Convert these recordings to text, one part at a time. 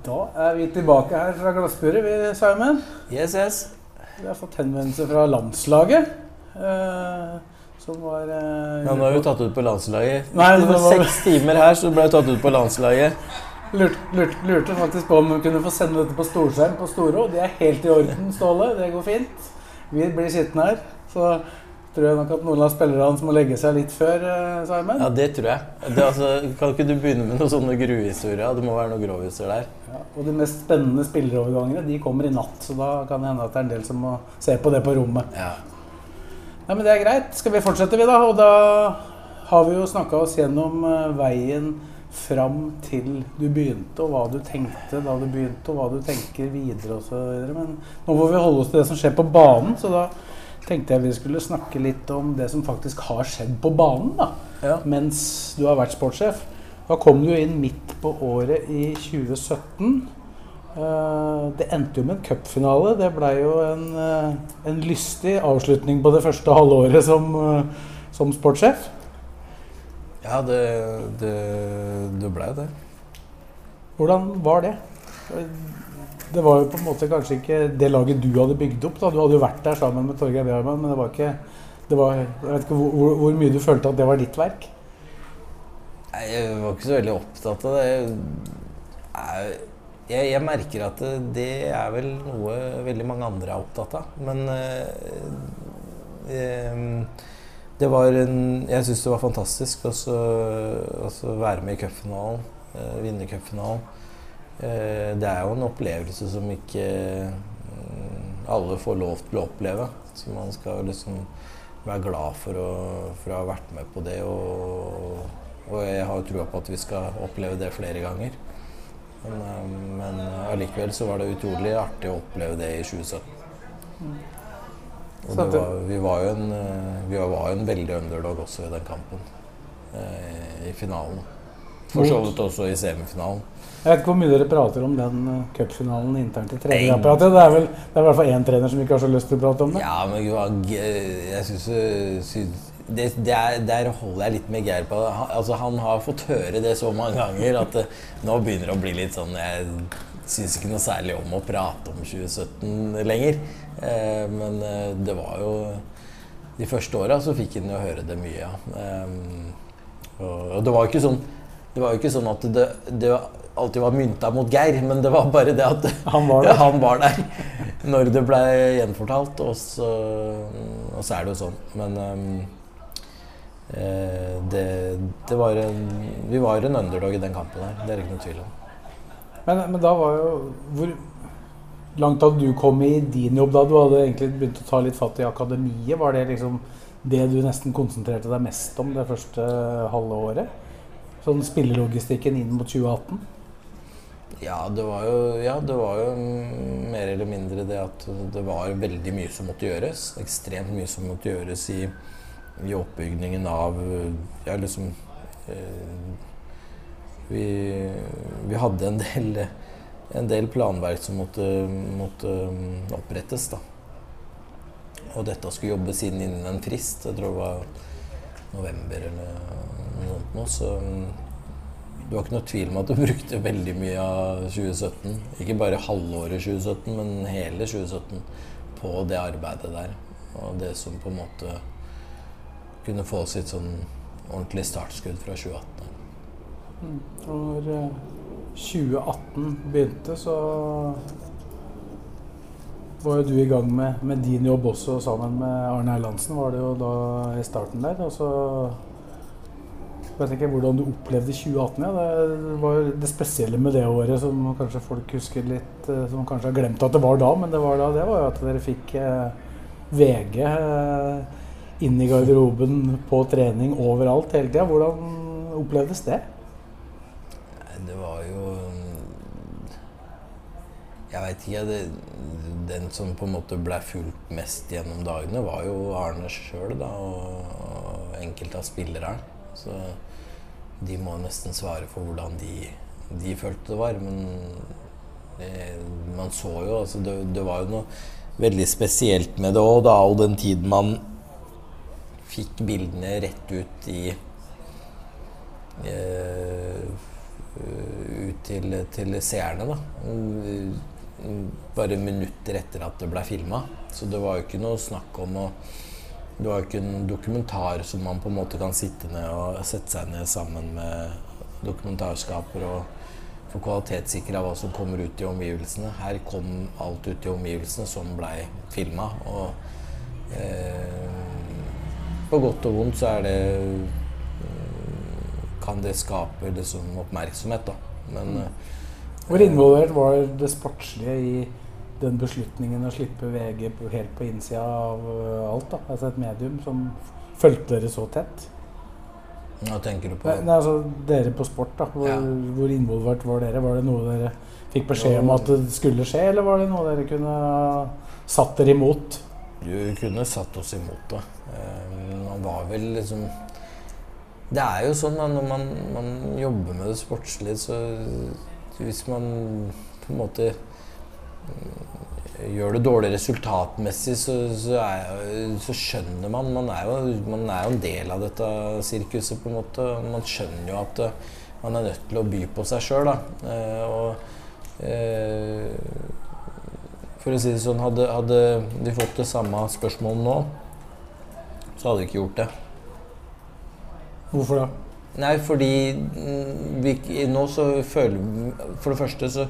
Da er vi tilbake her fra glassburet, vi, Simon. Yes, yes. Vi har fått henvendelse fra landslaget. Eh, som var eh, Ja, nå er vi tatt ut på landslaget. Nei, det var seks timer her, så ble vi tatt ut på landslaget. lurte, lurte, lurte faktisk på om vi kunne få sende dette på storskjerm på Storå. Det er helt i orden, Ståle. Det går fint. Vi blir sittende her. Så tror jeg nok at noen av spillerne må legge seg litt før, eh, Simon. Ja, det tror jeg. Det, altså, kan ikke du begynne med noen sånne gruehistorier? Det må være noen gråviser der. Ja, og de mest spennende spillerovergangene de kommer i natt, så da kan det hende at det er en del som må se på det på rommet. Ja. Nei, men Det er greit. Skal vi fortsette, vi, da? Og da har vi jo snakka oss gjennom eh, veien fram til du begynte, og hva du tenkte da du begynte, og hva du tenker videre osv. Men nå får vi holde oss til det som skjer på banen, så da tenkte jeg vi skulle snakke litt om det som faktisk har skjedd på banen da, Ja. mens du har vært sportssjef. Da kom du jo inn midt på året i 2017. Eh, Det endte jo med en cupfinale. Det blei jo en, eh, en lystig avslutning på det første halvåret som, eh, som sportssjef. Ja, det, det, det ble det. Hvordan var det? Det var jo på en måte kanskje ikke det laget du hadde bygd opp. da. Du hadde jo vært der sammen med Torgeir Bjarmann, men det var ikke det var, Jeg vet ikke hvor, hvor mye du følte at det var ditt verk? Jeg var ikke så veldig opptatt av det. Jeg, jeg, merker at det, er vel noe veldig mange andre er opptatt av. Men eh, eh, det var en Jeg syns det var fantastisk å være med i cupfinalen. eh, vinne cupfinalen. Eh, det er jo en opplevelse som ikke mm, alle får lov til å oppleve. Så man skal liksom være glad for å, for å ha vært med på det. Og, og jeg har trua på at vi skal oppleve det flere ganger. Men, eh, men allikevel så var det utrolig artig å oppleve det i 2017. Og var, vi var jo en, eh, vi var en veldig underdog også i den kampen. eh, I finalen. For så vidt også i semifinalen. Jeg vet ikke hvor mye dere prater om den cupfinalen internt i trenerapparatet. Det er vel det er i hvert fall én trener som ikke har så lyst til å prate om det. Ja, men jeg jeg syns det, det er, Der holder jeg litt med Geir på. Han, altså, han har fått høre det så mange ganger at det, nå begynner det å bli litt sånn Jeg syns ikke noe særlig om å prate om 2017 lenger. Eh, men eh, det var jo De første åra så fikk han jo høre det mye, ja. Eh, og, og det var jo ikke sånn det var jo ikke sånn at det, det alltid var mynta mot Geir, men det var bare det at Han var der. han var der når det ble gjenfortalt. Og så, og så er det jo sånn. Men eh, det, det var en, vi var en underdog i den kampen her. Det er det ikke noe tvil om. Men, men da var jo Hvor langt hadde du kommet i din jobb da? Du hadde egentlig begynt å ta litt fatt i akademiet. Var det liksom det du nesten konsentrerte deg mest om det første halve året? Sånn spillelogistikken inn mot 2018? Ja, det var jo, ja, det var jo mer eller mindre det at det var veldig mye som måtte gjøres. Ekstremt mye som måtte gjøres i, i oppbygningen av Ja, liksom eh, vi, vi hadde en del, en del planverk som måtte, måtte mm, opprettes, da. Og dette skulle jobbes inn innen en frist. Jeg tror det var november eller noe sånt nå. Så mm, det var ikke noe tvil om at du brukte veldig mye av 2017. Ikke bare halvåret 2017, men hele 2017 på det arbeidet der. Og det som på en måte kunne få sitt sånn ordentlig startskudd fra 2018. Når eh, 2018 begynte, så var jo du i gang med, med din jobb også sammen med Arne Erlandsen, var det jo da i starten der. Og så jeg tenker hvordan du opplevde 2018. Ja. Det var jo det spesielle med det året som kanskje folk husker litt, eh, som kanskje har glemt at det var da, men det var da, det var jo at dere fikk eh, VG eh, inn i garderoben på trening overalt hele tida. Hvordan opplevdes det? Det var jo Jeg veit ikke. Det, den som på en måte ble fulgt mest gjennom dagene, var jo Arne sjøl, da. Og, enkelte av spillerne. Så de må nesten svare for hvordan de, de følte det var. Men det, man så jo altså det, det var jo noe veldig spesielt med det òg. Og den tiden man fikk bildene rett ut i eh, Ut til, til seerne, da. Bare minutter etter at det ble filma. Så det var jo ikke noe snakk om å Det var jo ikke en dokumentar som man på en måte kan sitte ned og sette seg ned sammen med dokumentarskaper og få kvalitetssikre hva som kommer ut i omgivelsene. Her kom alt ut i omgivelsene som blei filma. Og eh, på godt og vondt så er det kan det skape liksom oppmerksomhet, da. Men mm. Hvor involvert var det sportslige i den beslutningen å slippe VG helt på innsida av uh, alt? da? Altså et medium som fulgte dere så tett? hva tenker du på? Nei, nei, altså Dere på sport, da. Hvor, Ja. hvor involvert var dere? Var det noe dere fikk beskjed om at det skulle skje, eller var det noe dere kunne satt dere imot? Du kunne satt oss imot det. Eh, var vel liksom Det er jo sånn da, når man, man jobber med det sportslige, så hvis man på en måte mm, gjør det dårlig resultatmessig, så, så, er, så skjønner man man er, jo, man er jo en del av dette sirkuset, på en måte. Man skjønner jo at eh, man er nødt til å by på seg sjøl, da. Eh, og eh, for å si det sånn, hadde, hadde de fått det samme spørsmålet nå, så hadde vi ikke gjort det. Hvorfor da? Nei, fordi mm, vi, nå så føler For det første så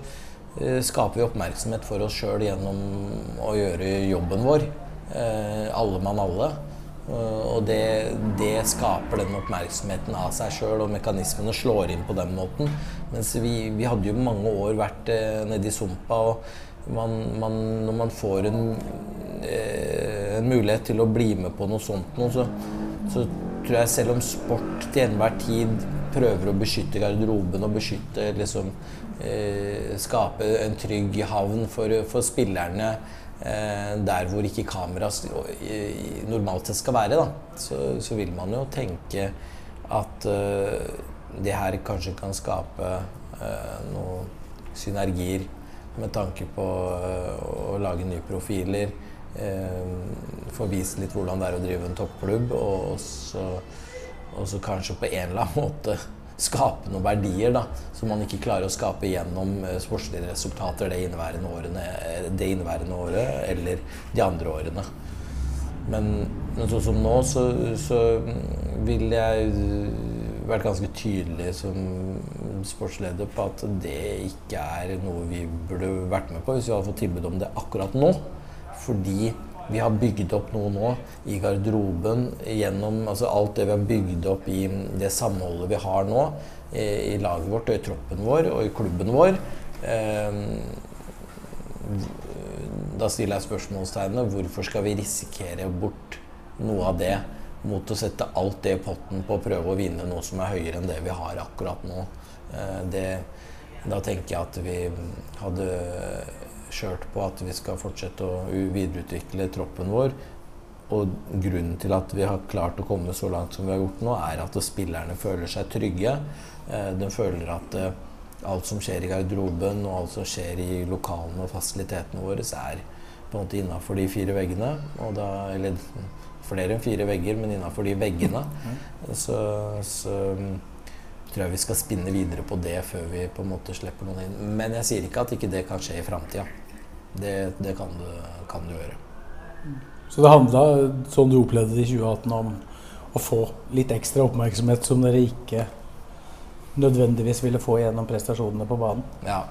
eh, skaper vi oppmerksomhet for oss sjøl gjennom å gjøre jobben vår. Eh, alle mann alle. Og det, det skaper den oppmerksomheten av seg sjøl, og mekanismene slår inn på den måten. Mens vi, vi hadde jo mange år vært eh, nede sumpa, og man, man, når man får en, eh, en mulighet til å bli med på noe sånt noe, så, så tror jeg selv om sport til enhver tid prøver å beskytte garderoben og beskytte liksom eh, Skape en trygg havn for, for spillerne eh, der hvor ikke kamera normalt sett skal være, da, så, så vil man jo tenke at eh, det her kanskje kan skape eh, noen synergier med tanke på eh, å lage nye profiler. Eh, få vist litt hvordan det er å drive en toppklubb, og så, og så kanskje på en eller annen måte skape noen verdier da, som man ikke klarer å skape gjennom eh, sportslige resultater det inneværende, årene, eh, det inneværende året eller de andre årene. Men, men sånn som nå, så, så vil jeg vært ganske tydelig som sportsleder på at det ikke er noe vi burde vært med på hvis vi hadde fått tilbud om det akkurat nå. Fordi vi har bygd opp noe nå i garderoben gjennom altså alt det vi har bygd opp i det samholdet vi har nå i, i laget vårt og i troppen vår og i klubben vår. Eh, da stiller jeg spørsmålstegnet hvorfor skal vi risikere bort noe av det mot å sette alt det i potten på å prøve å vinne noe som er høyere enn det vi har akkurat nå. Eh, Det, da tenker jeg at vi hadde kjørt på at vi skal fortsette å videreutvikle troppen vår. Og grunnen til at vi har klart å komme så langt som vi har gjort nå, er at spillerne føler seg trygge. Eh, De føler at eh, alt som skjer i garderoben og alt som skjer i lokalene og fasilitetene våre, er på en måte innafor de fire veggene. Og da, eller flere enn fire vegger, men innafor de veggene. Så, så mm, tror jeg vi skal spinne videre på det før vi på en måte slipper noen inn. Men jeg sier ikke at ikke det kan skje i framtida. Det, det kan, du, kan du, gjøre. Så det handla, sånn du opplevde det i 2018, om å få litt ekstra oppmerksomhet som dere ikke nødvendigvis ville få gjennom prestasjonene på banen. Ja.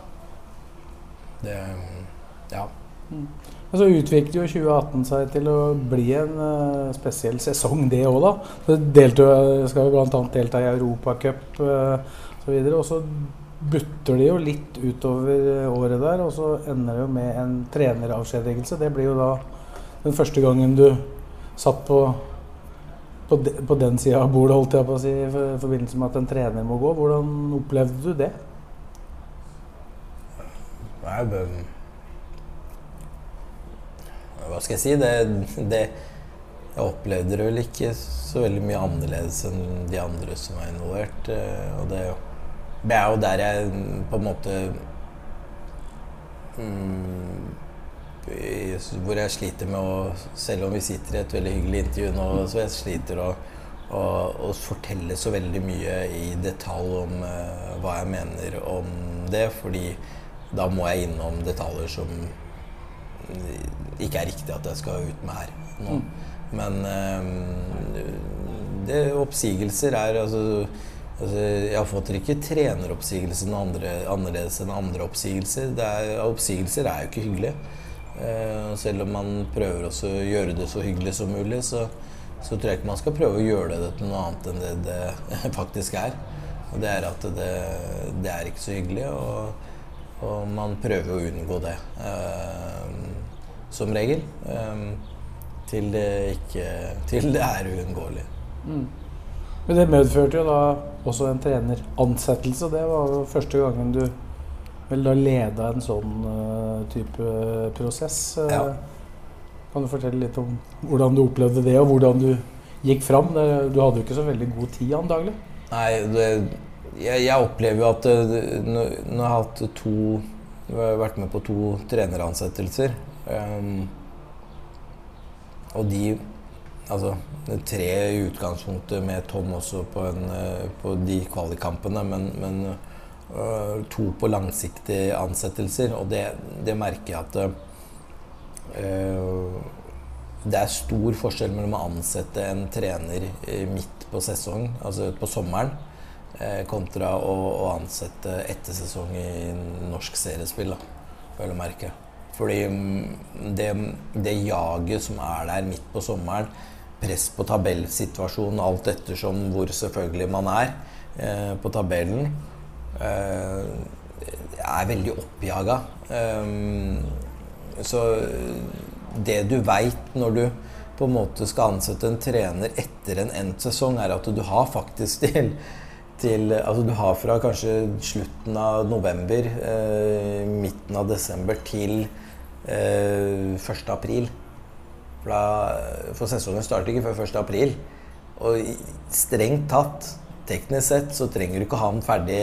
Det Ja. Men så utviklet jo 2018 seg til å bli en uh, spesiell sesong, det òg, da. Så deltog, skal jo bl.a. delta i Europacup uh, osv. Og så butter de jo litt utover eh, året der, og så ender det jo med en treneravskjedigelse. Det blir jo da den første gangen du satt på på, de, på den sida av bordet, holdt jeg på å si, i forbindelse med at en trener må gå. Hvordan opplevde du det? Nei, det- Hva skal jeg si? Det, det Jeg opplevde det vel ikke så veldig mye annerledes enn de andre som var involvert. eh, Og det, det er jo der jeg på en måte mm, Hvor jeg sliter med å Selv om vi sitter i et veldig hyggelig intervju nå, så jeg sliter å, å, å fortelle så veldig mye i detalj om uh, hva jeg mener om det. Fordi da må jeg innom detaljer som ikke er riktig at jeg skal ut med her nå. Men eh, det, oppsigelser er altså, altså Jeg får ikke treneroppsigelser annerledes enn andre oppsigelser. Er, oppsigelser er jo ikke hyggelig. Eh, selv om man prøver å gjøre det så hyggelig som mulig, så, så tror jeg ikke man skal prøve å gjøre det til noe annet enn det det faktisk er. Og det er at det, det er ikke så hyggelig, og, og man prøver å unngå det. Eh, som regel. Eh, til det ikke Til det er uunngåelig. Men det medførte jo da også en treneransettelse. Det var jo første gangen du vel da leda en sånn eh, type prosess. Eh, Ja. Kan du fortelle litt om hvordan du opplevde det, og hvordan du gikk fram? Du hadde jo ikke så veldig god tid antagelig. Nei, det, jeg, jeg opplever jo at det, nå nå har jeg hatt to vært med på to treneransettelser. Um, og de Altså tre i utgangspunktet med Tom også på, en, eh, på de kvalikkampene, men, men uh, to på langsiktige ansettelser. Og det, det merker jeg at uh, det er stor forskjell mellom å ansette en trener midt på sesong, altså på sommeren, kontra å, å ansette etter sesong i norsk seriespill, vel å merke. Fordi mm, det, det jaget som er der midt på sommeren, press på tabellsituasjonen, alt ettersom hvor selvfølgelig man er eh, på tabellen, eh, er veldig oppjaga. Eh, så det du veit når du på en måte skal ansette en trener etter en endt sesong, er at du har faktisk til, til Altså du har fra kanskje slutten av november, eh, midten av desember til eh, 1. april. For, da, for sesongen starter ikke før 1. april. Og strengt tatt, teknisk sett, så trenger du ikke ha den ferdig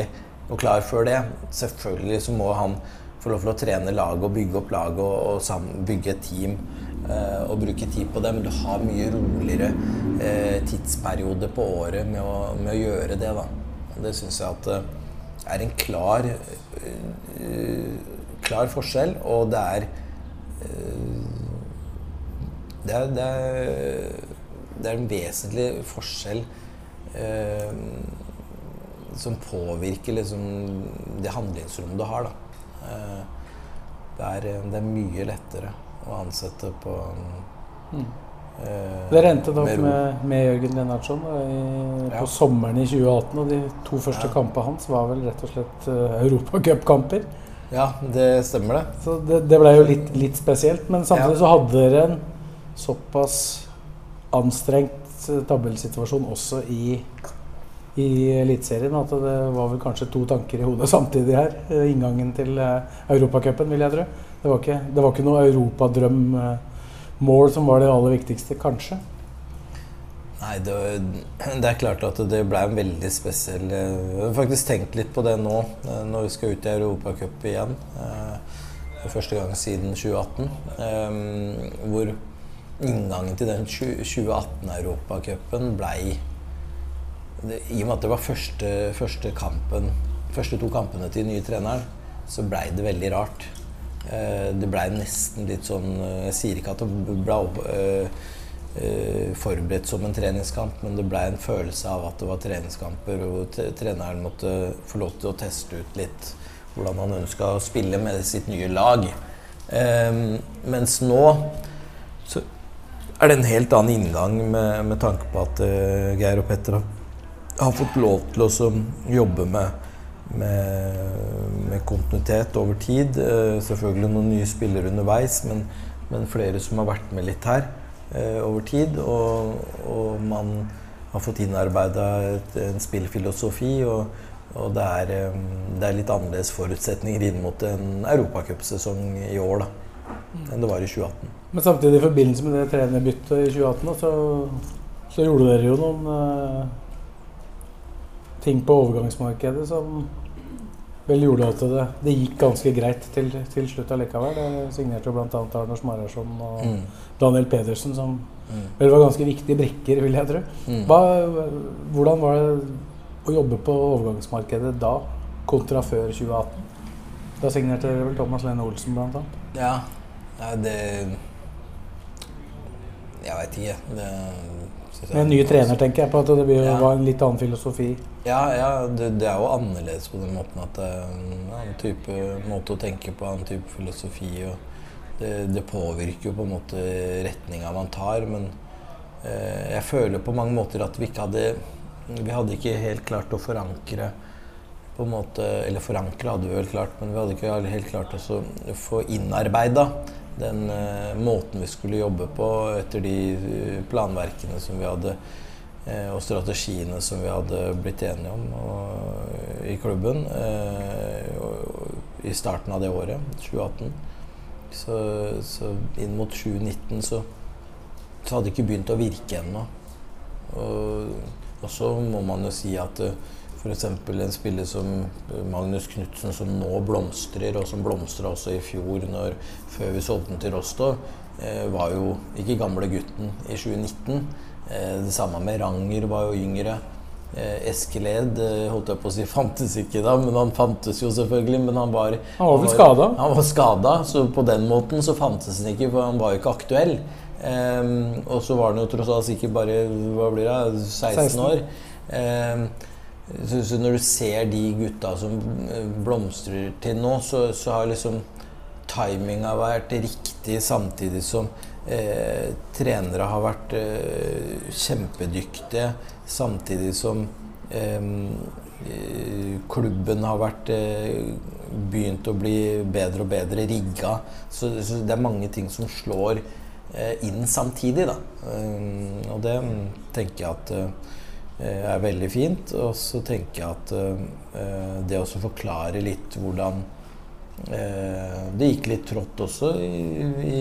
og klar før det. Selvfølgelig så må han få lov til å trene laget og bygge opp laget og, og sammen, bygge et team eh, og bruke tid på det. Men du har mye roligere eh, tidsperiode på året med å, med å gjøre det. da. Det syns jeg at eh, er en klar, eh, klar forskjell, og det er det er, det er, det er en vesentlig forskjell eh, som påvirker liksom det handlingsrommet du har. Eh, det, er, det er mye lettere å ansette på eh, Dere endte opp med med, med Jørgen Lennartson da, i, Ja. på sommeren i 2018. Og de to første Ja. kampene hans var vel rett og slett uh, europacupkamper. Ja, det stemmer det. Så det, det ble jo litt, litt spesielt. Men samtidig Ja. så hadde dere en såpass anstrengt eh, tabellsituasjon også i, i Eliteserien at det var vel kanskje to tanker i hodet samtidig her. eh, Inngangen til eh, Europacupen, vil jeg tro. Det var ikke, det var ikke noe europadrømmål som var det aller viktigste, kanskje. Nei, det, det er klart at det ble en veldig spesiell Jeg har faktisk tenkt litt på det nå, når vi skal ut i Europacup igjen. første gang siden 2018. eh, Hvor inngangen til den 2018-europacupen blei I og med at det var første, første kampen Første to kampene til den nye treneren, så blei det veldig rart. Eh, Det blei nesten litt sånn eh, Jeg sier ikke at det ble eh, forberedt som en treningskamp, men det ble en følelse av at det var treningskamper, og treneren måtte få lov til å teste ut litt hvordan han ønska å spille med sitt nye lag. Mens nå så er det en helt annen inngang med, med tanke på at uh, Geir og Petter har, fått lov til å jobbe med, med, med kontinuitet over tid. Uh, selvfølgelig noen nye spillere underveis, men, men flere som har vært med litt her uh, over tid. Og, og man har fått innarbeida en spillfilosofi. Og, og det, er, det er litt annerledes forutsetninger inn mot en europacupsesong i år da, enn det var i 2018. Men samtidig, i forbindelse med det trenerbyttet i 2018, så, så gjorde dere jo noen uh, ting på overgangsmarkedet som vel gjorde at det, det gikk ganske greit til, til slutt allikevel. Det signerte jo bl.a. Arnors Mararsson og Mm. Daniel Pedersen, som Mm. vel var ganske viktige brikker, vil jeg tro. Mm. Hva, hvordan var det å jobbe på overgangsmarkedet da, kontra før 2018? Da signerte dere vel Thomas Lene Olsen, annet. Ja, Nei, det Jeg veit ikke. Det, Med en ny trener, tenker jeg på at det blir, Ja. en litt annen filosofi. Ja, ja det, det er jo annerledes på den måten at det er en annen type måte å tenke på, annen type filosofi. Det, det påvirker jo på en måte retninga man tar, men eh, jeg føler på mange måter at vi ikke hadde Vi hadde ikke helt klart å forankre på en måte, Eller forankre hadde vi vel klart, men vi hadde ikke helt klart også å få innarbeida den eh, måten vi skulle jobbe på etter de eh, planverkene som vi hadde eh, og strategiene som vi hadde blitt enige om og, i klubben og, i starten av det året, 2018. Så, så inn mot 2019 så, så hadde det ikke begynt å virke ennå. Og, og så må man jo si at f.eks. en spiller som Magnus Knutsen, som nå blomstrer, og som blomstra også i fjor når, før vi solgte den til Rostov, eh, var jo ikke gamle gutten i 2019. Eh, det samme med Ranger, var jo yngre. Eh, Eskeled eh, holdt jeg på å si fantes ikke da, men han fantes jo selvfølgelig. Men han var Han var vel skada? Han var skada, så på den måten så fantes han ikke, for han var jo ikke aktuell. Ehm, og så var han jo tross alt sikkert bare hva blir det, 16 16. år. Så, så når du ser de gutta som eh, blomstrer til nå, så, så har liksom timinga vært riktig, samtidig som eh, trenere har vært eh, kjempedyktige. Samtidig som eh, klubben har vært eh, begynt å bli bedre og bedre rigga. Så, så det er mange ting som slår eh, inn samtidig, da. Og det mm, tenker jeg at er veldig fint. Og så tenker jeg at eh, det også forklarer litt hvordan eh, det gikk litt trått også i, i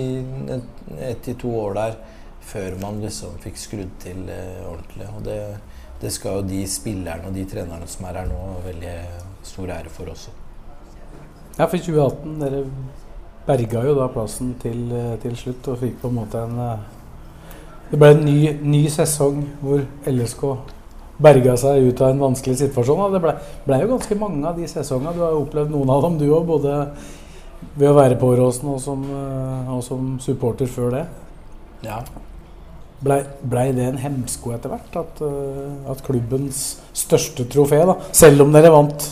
et, ett til to år der før man liksom fikk skrudd til eh, ordentlig. Og det, det skal jo de spillerne og de trenerne som er her nå, veldig stor ære for også. Ja, for 2018 Dere berga jo da plassen til, eh, til slutt og fikk på en måte en eh, Det ble en ny, ny sesong hvor LSK berga seg ut av en vanskelig situasjon. Og det ble, ble jo ganske mange av de sesongene. Du har jo opplevd noen av dem, du òg. Både ved å være på Åråsen og, som, og som supporter før det. Ja. Blei ble det en hemsko etter hvert? At, eh, at klubbens største trofé, da, selv om dere vant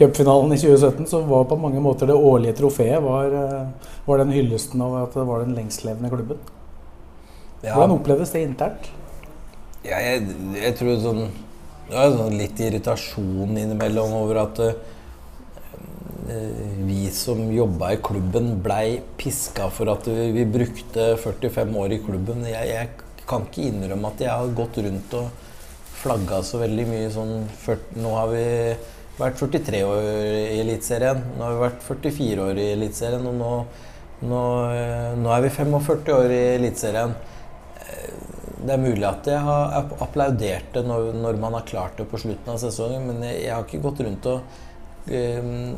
cupfinalen i 2017, så var på mange måter det årlige trofeet var, eh, var den hyllesten av at det var den lengstlevende klubben. Ja. Hvordan opplevdes det internt? Ja, jeg, jeg tror sånn Det var sånn litt irritasjon innimellom over at uh, vi som jobba i klubben, blei piska for at vi, vi brukte 45 år i klubben. Jeg, jeg kan ikke innrømme at jeg har gått rundt og flagga så veldig mye sånn fyrt- Nå har vi vært 43 år i Eliteserien. Nå har vi vært 44 år i Eliteserien, og nå, nå, eh, nå er vi 45 år i Eliteserien. Det er mulig at jeg har applaudert det når, når man har klart det på slutten av sesongen, men jeg, jeg har ikke gått rundt og ehm,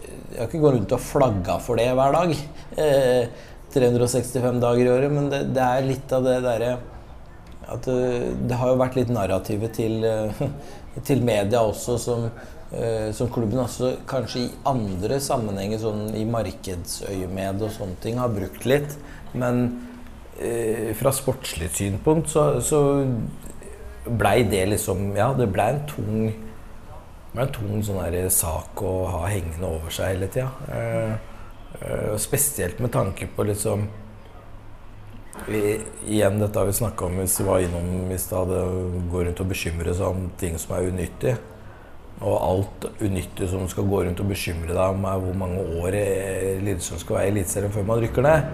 Jeg har ikke gått rundt og flagga for det hver dag. Eh, 365 dager i året, men det, det er litt av det derre at det, det har jo vært litt narrativet til, eh, til media også, som, eh, som klubben også kanskje i andre sammenhenger, sånn i markedsøyemed og sånne ting, har brukt litt. Men eh, fra sportslig synpunkt så, så blei det liksom Ja, det blei en tung det ble en tung sånn sak å ha hengende over seg hele tida. Eh, eh, spesielt med tanke på liksom vi, Igjen dette har vi snakka om hvis vi var innom i stad. det Gå rundt og bekymre seg om ting som er unyttig. Og alt unyttig som skal gå rundt og bekymre deg om, er hvor mange år Lillesund skal være i Eliteserien før man rykker ned.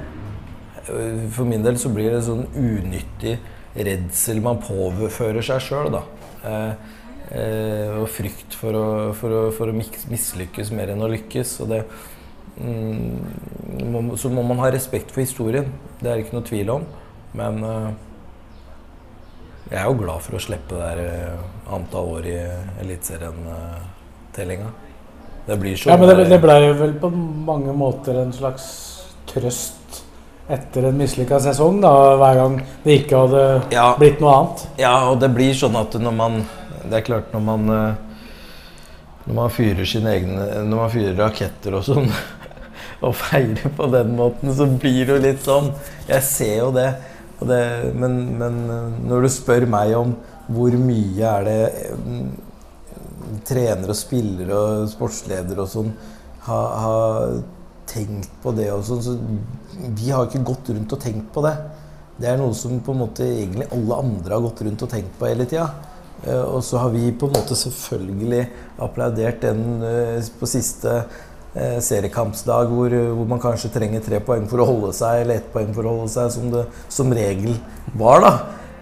Eh, For min del så blir det sånn unyttig redsel man påfører seg sjøl, da. Eh, eh, og frykt for å, for å, for å mislykkes mer enn å lykkes. Og det, mm, må, så må man ha respekt for historien. Det er det ikke noe tvil om. Men eh, jeg er jo glad for å slippe det der eh, antall år i Eliteserien-tellinga. Det blir så Ja, men det, det ble jo vel på mange måter en slags trøst etter en mislykka sesong, da, hver gang det ikke hadde Ja. blitt noe annet. Ja, og det blir sånn at når man Det er klart når man eh, Når man fyrer sine egne Når man fyrer raketter og sånn og feirer på den måten, så blir det jo litt sånn. Jeg ser jo det. Og det men, men eh, når du spør meg om hvor mye er det eh, trenere og spillere og sportsledere og sånn har, har tenkt på det og sånn, så vi har ikke gått rundt og tenkt på det. Det er noe som på en måte egentlig alle andre har gått rundt og tenkt på hele tida. Eh, Og så har vi på en måte selvfølgelig applaudert den eh, på siste eh, seriekampsdag hvor, hvor man kanskje trenger tre poeng for å holde seg, eller ett poeng for å holde seg, som det som regel var. da.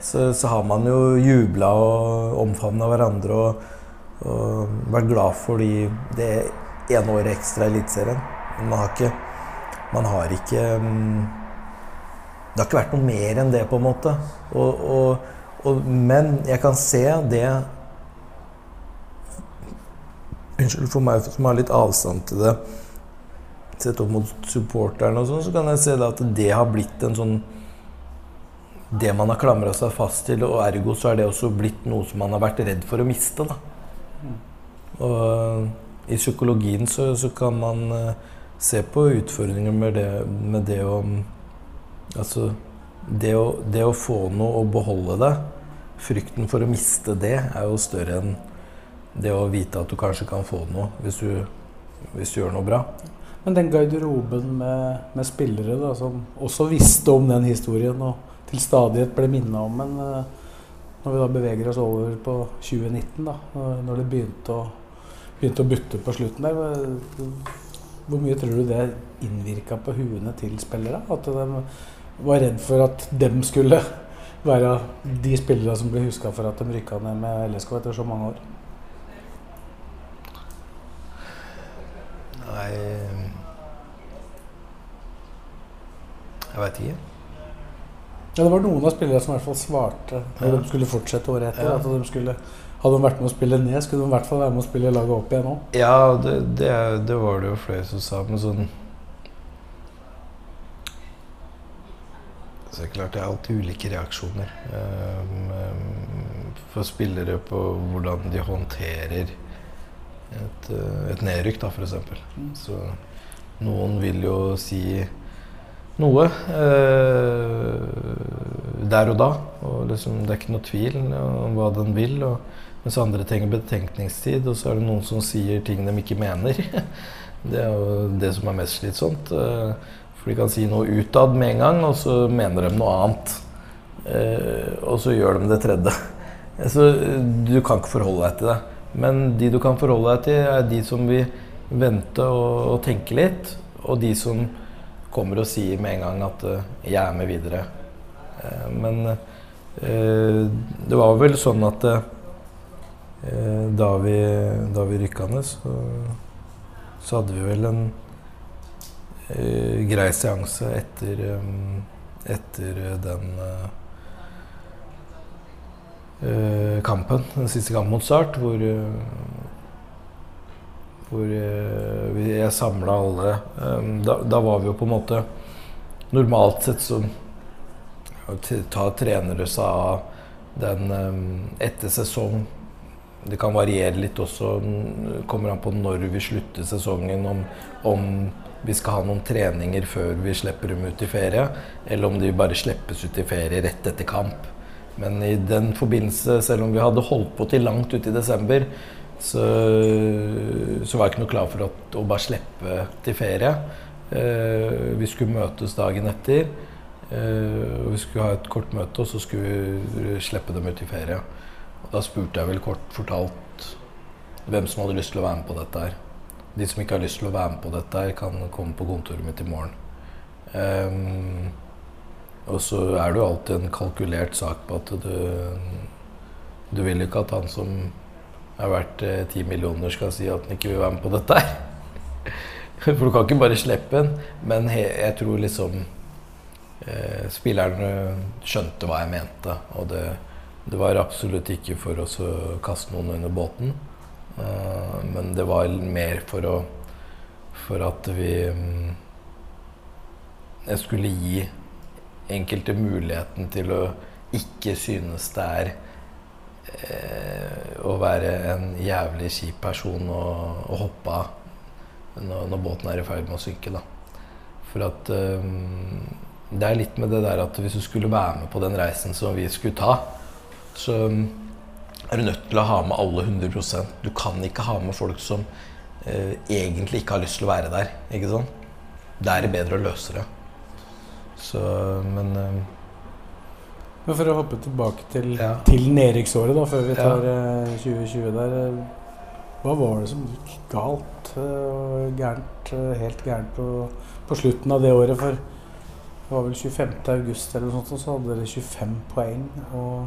Så, så har man jo jubla og omfavna hverandre og, og vært glad for de, det ene året ekstra i Eliteserien. Man har ikke Man har ikke mm, Det har ikke vært noe mer enn det, på en måte. Og, og, og, men jeg kan se det Unnskyld for meg som har litt avstand til det, sett opp mot supporterne og sånn, så kan jeg se at det har blitt en sånn Det man har klamra seg fast til, og ergo så er det også blitt noe som man har vært redd for å miste. da. Og i psykologien så, så kan man eh, se på utfordringer med det, med det å Altså det å, det å få noe og beholde det, frykten for å miste det, er jo større enn det å vite at du kanskje kan få noe hvis du, hvis du gjør noe bra. Men den garderoben med, med spillere da, som også visste om den historien og til stadighet ble minnet om den eh, når vi da beveger oss over på 2019, da, når det begynte å, begynte å butte på slutten der Hvor mye tror du det innvirka på huene til spillere? At de var redd for at dem skulle være de spillere som ble huska for at de rykka ned med LSK etter så mange år? Nei Jeg veit ikke. Ja, det var noen av spillerne som i hvert fall svarte når Ja. de skulle fortsette året etter. Ja. At de skulle, hadde de vært med å spille ned, skulle de i hvert fall være med å spille laget opp igjen òg. Ja, det, det, det var det jo flere som sa, men sånn Så klart det er alltid ulike reaksjoner um, for spillere på hvordan de håndterer et, uh, et nedrykk, da, f.eks. Så noen vil jo si noe eh, der og da. Og liksom, det er ikke noe tvil om hva den vil. Og, mens andre trenger betenkningstid, og så er det noen som sier ting de ikke mener. Det er jo det som er mest slitsomt. eh, For de kan si noe utad med en gang, og så mener de noe annet. Eh, og så gjør de det tredje. Så eh, du kan ikke forholde deg til det. Men de du kan forholde deg til, er de som vil vente og, tenke litt, og de som kommer og sier med en gang at 'jeg er med videre'. Men det var vel sånn at da vi, da vi rykka ned, så, så hadde vi vel en eh, grei seanse etter, eh, etter den eh, eh, kampen, den siste kampen mot Start, hvor eh, hvor eh, jeg samla alle. Eh, da, da var vi jo på en måte Normalt sett så tar trenere seg av den eh, etter sesong. Det kan variere litt også. Kommer an på når vi slutter sesongen. Om, om vi skal ha noen treninger før vi slipper dem ut i ferie, eller om de bare slippes ut i ferie rett etter kamp. Men i den forbindelse, selv om vi hadde holdt på til langt ut i desember, så, så var jeg ikke noe klar for at, å bare slippe til ferie. Eh, vi skulle møtes dagen etter. Eh, vi skulle ha et kort møte, og så skulle vi slippe dem ut i ferie. Da spurte jeg vel kort fortalt hvem som hadde lyst til å være med på dette her. De som ikke har lyst til å være med på dette her, kan komme på kontoret mitt i morgen. Um, og så er det jo alltid en kalkulert sak på at du Du vil jo ikke at han som er verdt eh, ti millioner, skal si at han ikke vil være med på dette her. For du kan ikke bare slippe den. Men jeg tror liksom eh, Spillerne skjønte hva jeg mente. Og det, det var absolutt ikke for oss å kaste noen under båten. Eh, men det var mer for å For at vi mm, Jeg skulle gi enkelte muligheten til å ikke synes det er eh, å være en jævlig kjip person og, og hoppe av når, når, båten er i ferd med å synke. Da. For at eh, det er litt med det der at hvis du skulle være med på den reisen som vi skulle ta, så er du nødt til å ha med alle 100% Du kan ikke ha med folk som eh, egentlig ikke har lyst til å være der. ikke sant? Da er det bedre å løse det. Så, men eh, Men for å hoppe tilbake til, Ja. til nedrykksåret, da, før vi tar eh, 2020 der. eh, Hva var det som gikk galt eh, og gærent, eh, helt gærent på, på slutten av det året? For det var vel 25. august eller noe sånt, så hadde dere 25 poeng og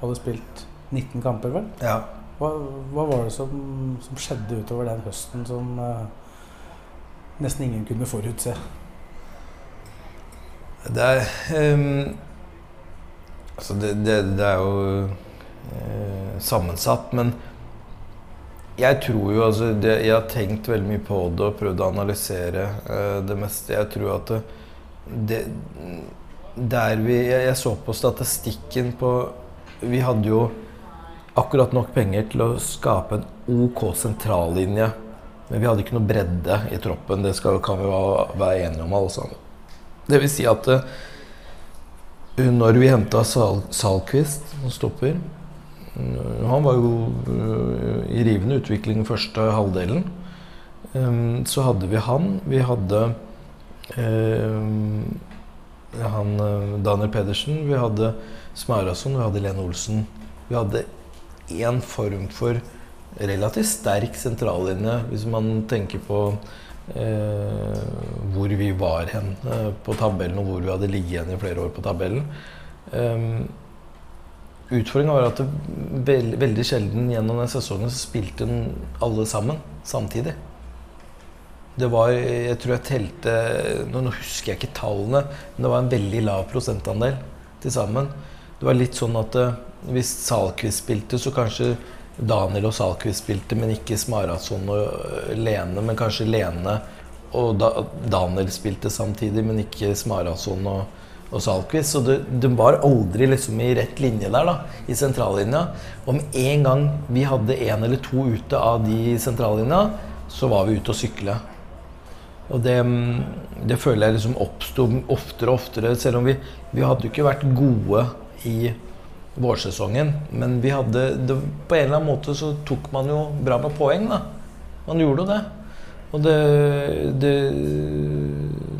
hadde spilt 19 kamper, vel? ja. Hva, hva var det som, som skjedde utover den høsten som uh, nesten ingen kunne forutse? Det er um, Altså, det, det, det er jo uh, sammensatt, men jeg tror jo altså det, Jeg har tenkt veldig mye på det og prøvd å analysere uh, det meste. Jeg tror at det, Der vi jeg, jeg så på statistikken på Vi hadde jo akkurat nok penger til å skape en OK sentrallinje. Men vi hadde ikke noe bredde i troppen. Det skal, kan vi være, enige om, alle sammen. Det vil si at uh, når vi henta Sal Salquist som stopper uh, Han var jo uh, i rivende utvikling første halvdelen. Um, så hadde vi han. Vi hadde han Daniel Pedersen. Vi hadde Smarason. Vi hadde Lene Olsen. Vi hadde én form for relativt sterk sentrallinje, hvis man tenker på eh, hvor vi var hen eh, på tabellen, og hvor vi hadde ligget igjen i flere år på tabellen. Um, Utfordringa var at det veld, veldig sjelden gjennom den sesongen så spilte alle sammen samtidig. Det var Jeg tror jeg telte nå husker jeg ikke tallene, men det var en veldig lav prosentandel til sammen. Det var litt sånn at eh, hvis Salquist spilte, så kanskje Daniel og Salquist spilte, men ikke Smarason og øh, Lene. Men kanskje Lene og da, Daniel spilte samtidig, men ikke Smarason og, og Salquist. Så det, det var aldri liksom i rett linje der, da, i sentrallinja. Med en gang vi hadde én eller to ute av de sentrallinja, så var vi ute og sykle. Og det, det føler jeg liksom oppsto oftere og oftere, selv om vi, vi hadde jo ikke vært gode i vårsesongen. Men vi hadde det, På en eller annen måte så tok man jo bra med poeng, da. Man gjorde jo det. Og det, det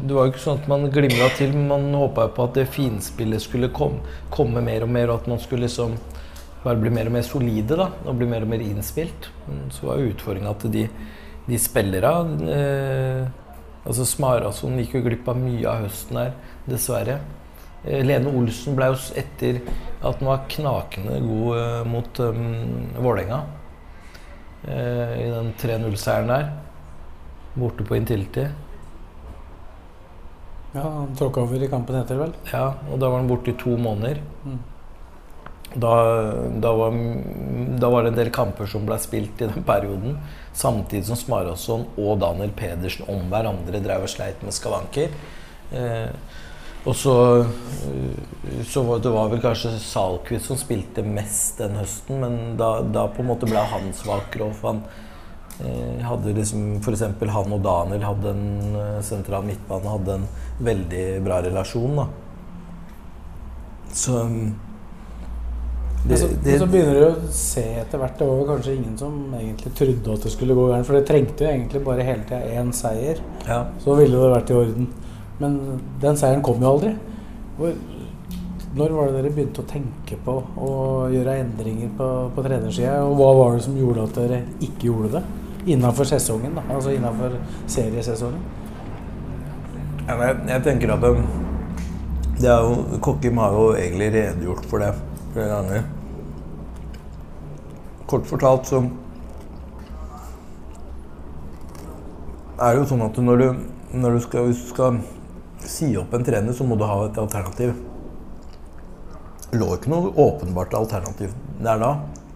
Det var jo ikke sånn at man glimra til, men man håpa på at det finspillet skulle komme, komme mer og mer, og at man skulle liksom bare bli mer og mer solide da, og bli mer og mer innspilt. Men så var utfordringa at de, de spillere eh, Altså Smarason gikk jo glipp av mye av høsten her, dessverre. Eh, Lene Olsen ble jo etter at han var knakende god eh, mot um, Vålerenga i den 3-0-seieren der, borte på Intility. Ja, Han tråkka over i kampen etter, vel? Ja, og da var han borte i to måneder. Mm. Da, da, var, da var det en del kamper som ble spilt i den perioden. Samtidig som Smarason og Daniel Pedersen om hverandre drev og sleit med skavanker. Eh, og så, eh, så var det var vel kanskje Salquist som spilte mest den høsten, men da, da på en måte ble han svakere. Og han eh, hadde liksom F.eks. han og Daniel hadde en eh, sentral midtbane hadde en veldig bra relasjon. da. Så mm, det, Men så, det, men så begynner du å se etter hvert. Det var vel kanskje ingen som egentlig trodde at det skulle gå gærent. For det trengte jo egentlig bare hele tida én seier. ja. Så ville det vært i orden. Men den seieren kom jo aldri. Når var det dere begynte å tenke på å gjøre endringer på, på trenersida? Og hva var det som gjorde at dere ikke gjorde det? Innafor sesongen, da. Altså innafor seriesesongen. Jeg, jeg tenker at um, det er jo, Kokkim har jo egentlig redegjort for det flere ganger. Kort fortalt så er det jo sånn at når du, når du skal, hvis du skal si opp en trener, så må du ha et alternativ. Det lå ikke noe åpenbart alternativ der da.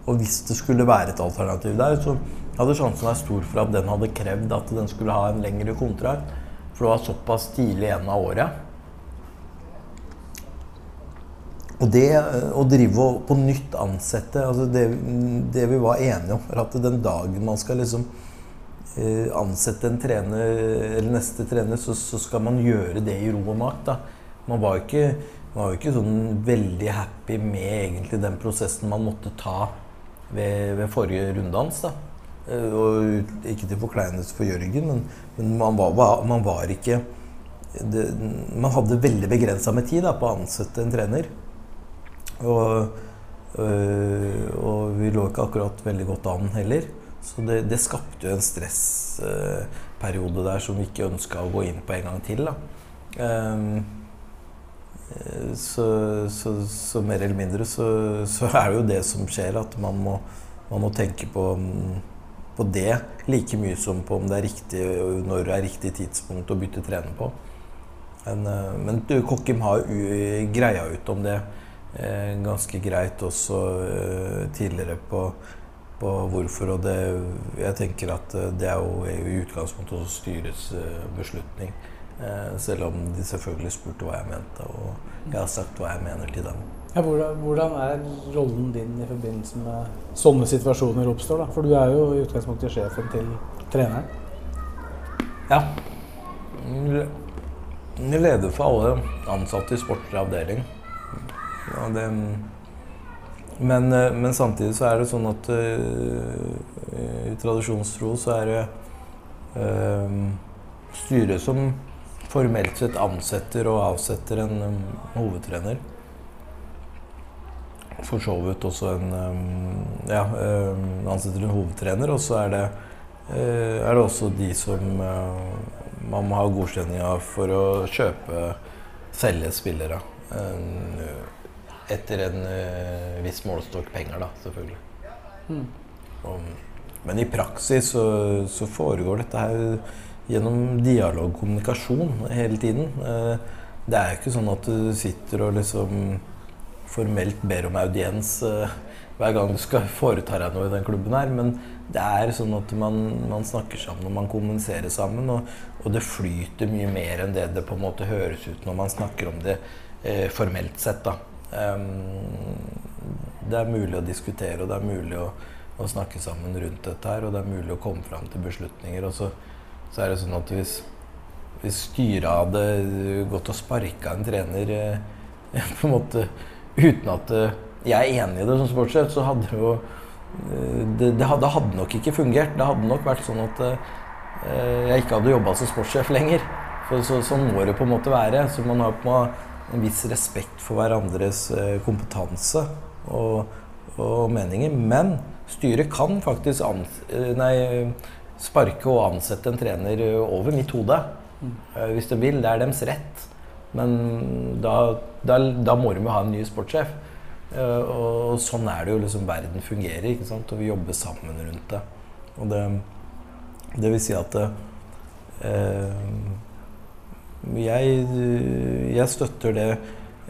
Og hvis det skulle være et alternativ der, så hadde sjansen vært stor for at den hadde krevd at den skulle ha en lengre kontrakt. For det var såpass tidlig igjen av året. Og det eh, å drive og på nytt ansette altså det, det, vi var enige om, er at den dagen man skal liksom ansette en trener, eller neste trener, så, så, skal man gjøre det i ro og mak. Da. Man var jo ikke, ikke sånn veldig happy med egentlig den prosessen man måtte ta ved, ved forrige runddans. da. Eh, og ikke til forkleinelse for Jørgen, men, men man, var, man, var, ikke det, Man hadde veldig begrensa med tid da, på å ansette en trener. Og, øh, og, vi lå ikke akkurat veldig godt an heller. Så det, det skapte jo en stressperiode der som vi ikke ønska å gå inn på en gang til. Um, så, så, så, mer eller mindre så, så, er det jo det som skjer, at man må, man må tenke på, på, det like mye som på om det er riktig, når det er riktig tidspunkt å bytte trener på. Men, men Kokkim har greia ut om det Eh, ganske greit også eh, tidligere på, på, hvorfor. Og det, jeg tenker at eh, det er jo i utgangspunktet også styrets beslutning. selv om de selvfølgelig spurte hva jeg mente, og jeg har sagt hva jeg mener til dem. Ja, hvordan, hvordan, er rollen din i forbindelse med sånne situasjoner oppstår? da? For du er jo i utgangspunktet sjefen til treneren. Ja. Jeg leder for alle ansatte i sportslig avdeling. Ja, det, men, eh, men, samtidig så er det sånn at uh, i tradisjonstro så er det uh, styret som formelt sett ansetter og avsetter en um, hovedtrener. For så vidt også en um, Ja, um, ansetter en hovedtrener, og så er det, uh, er det også de som man må ha godkjenning av for å kjøpe, selge spillere. Uh, etter en uh, viss målestokk penger, da, selvfølgelig. Mm. Og, men i praksis så, så, foregår dette her gjennom dialog, kommunikasjon, hele tiden. Uh, det er jo ikke sånn at du sitter og liksom formelt ber om audiens uh, hver gang du skal foreta deg noe i den klubben her, men det er sånn at man, man snakker sammen og man kommuniserer sammen, og, og, det flyter mye mer enn det det på en måte høres ut når man snakker om det eh, formelt sett. da. Um, det er mulig å diskutere, og det er mulig å, å, snakke sammen rundt dette her. Og det er mulig å komme fram til beslutninger. Og så, så er det sånn at hvis, hvis styret hadde gått og sparka en trener eh, på en måte uten at eh, jeg er enig i det som sportssjef, så hadde jo eh, det, det, hadde, hadde, nok ikke fungert. Det hadde nok vært sånn at jeg ikke hadde jobba som sportssjef lenger. For så, sånn må det på en måte være. Så man har på en en viss respekt for hverandres eh, kompetanse og, og meninger. Men styret kan faktisk eh, nei, sparke og ansette en trener over mitt hode. Mm. Hvis de vil. Det er deres rett. Men da, da, da må de jo ha en ny sportssjef. Og sånn er det jo liksom verden fungerer. ikke sant? Og vi jobber sammen rundt det. Og det, det vil si at eh, jeg, jeg støtter det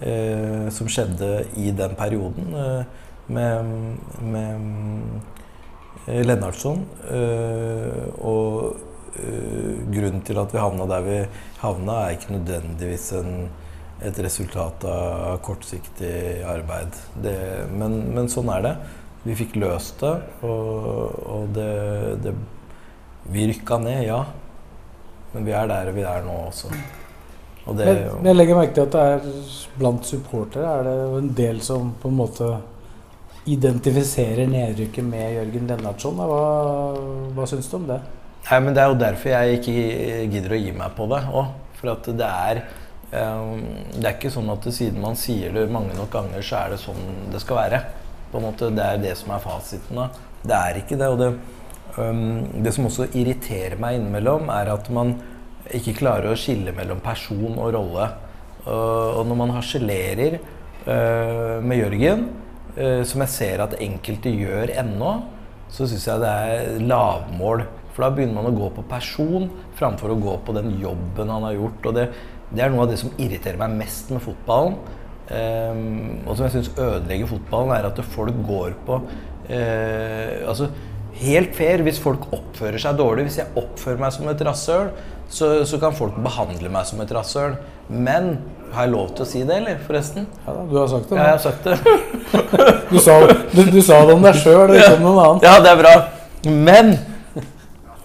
eh, som skjedde i den perioden eh, med, med eh, Lennartson. Eh, og eh, grunnen til at vi havna der vi havna, er ikke nødvendigvis en, et resultat av kortsiktig arbeid. Det, men, men, sånn er det. Vi fikk løst det, og, og det, det Vi rykka ned, ja. Men vi er der vi er nå også. Det, men, men, jeg legger merke til at det er blant supportere er det en del som på en måte identifiserer nedrykket med Jørgen Lennartson. Hva, hva syns du om det? Nei, men Det er jo derfor jeg ikke gidder å gi meg på det òg. For at det er um, Det er ikke sånn at siden man sier det mange nok ganger, så er det sånn det skal være. På en måte, Det er det som er fasiten. da. Det er ikke det. Og det, um, det som også irriterer meg innimellom, er at man ikke klarer å skille mellom person og rolle. Og når man harselerer uh, med Jørgen, uh, som jeg ser at enkelte gjør ennå, så syns jeg det er lavmål For da begynner man å gå på person framfor å gå på den jobben han har gjort. Og det, det er noe av det som irriterer meg mest med fotballen. Um, og som jeg syns ødelegger fotballen, er at folk går på uh, Altså, helt fair hvis folk oppfører seg dårlig. Hvis jeg oppfører meg som et rasshøl, så, så, kan folk behandle meg som et rasshøl. Men har jeg lov til å si det, eller? Forresten? Ja, da, du har sagt det. Ja, jeg har sagt det. du, sa, du, du, sa, det om deg sjøl, ikke om noen annen. Ja, det er bra. Men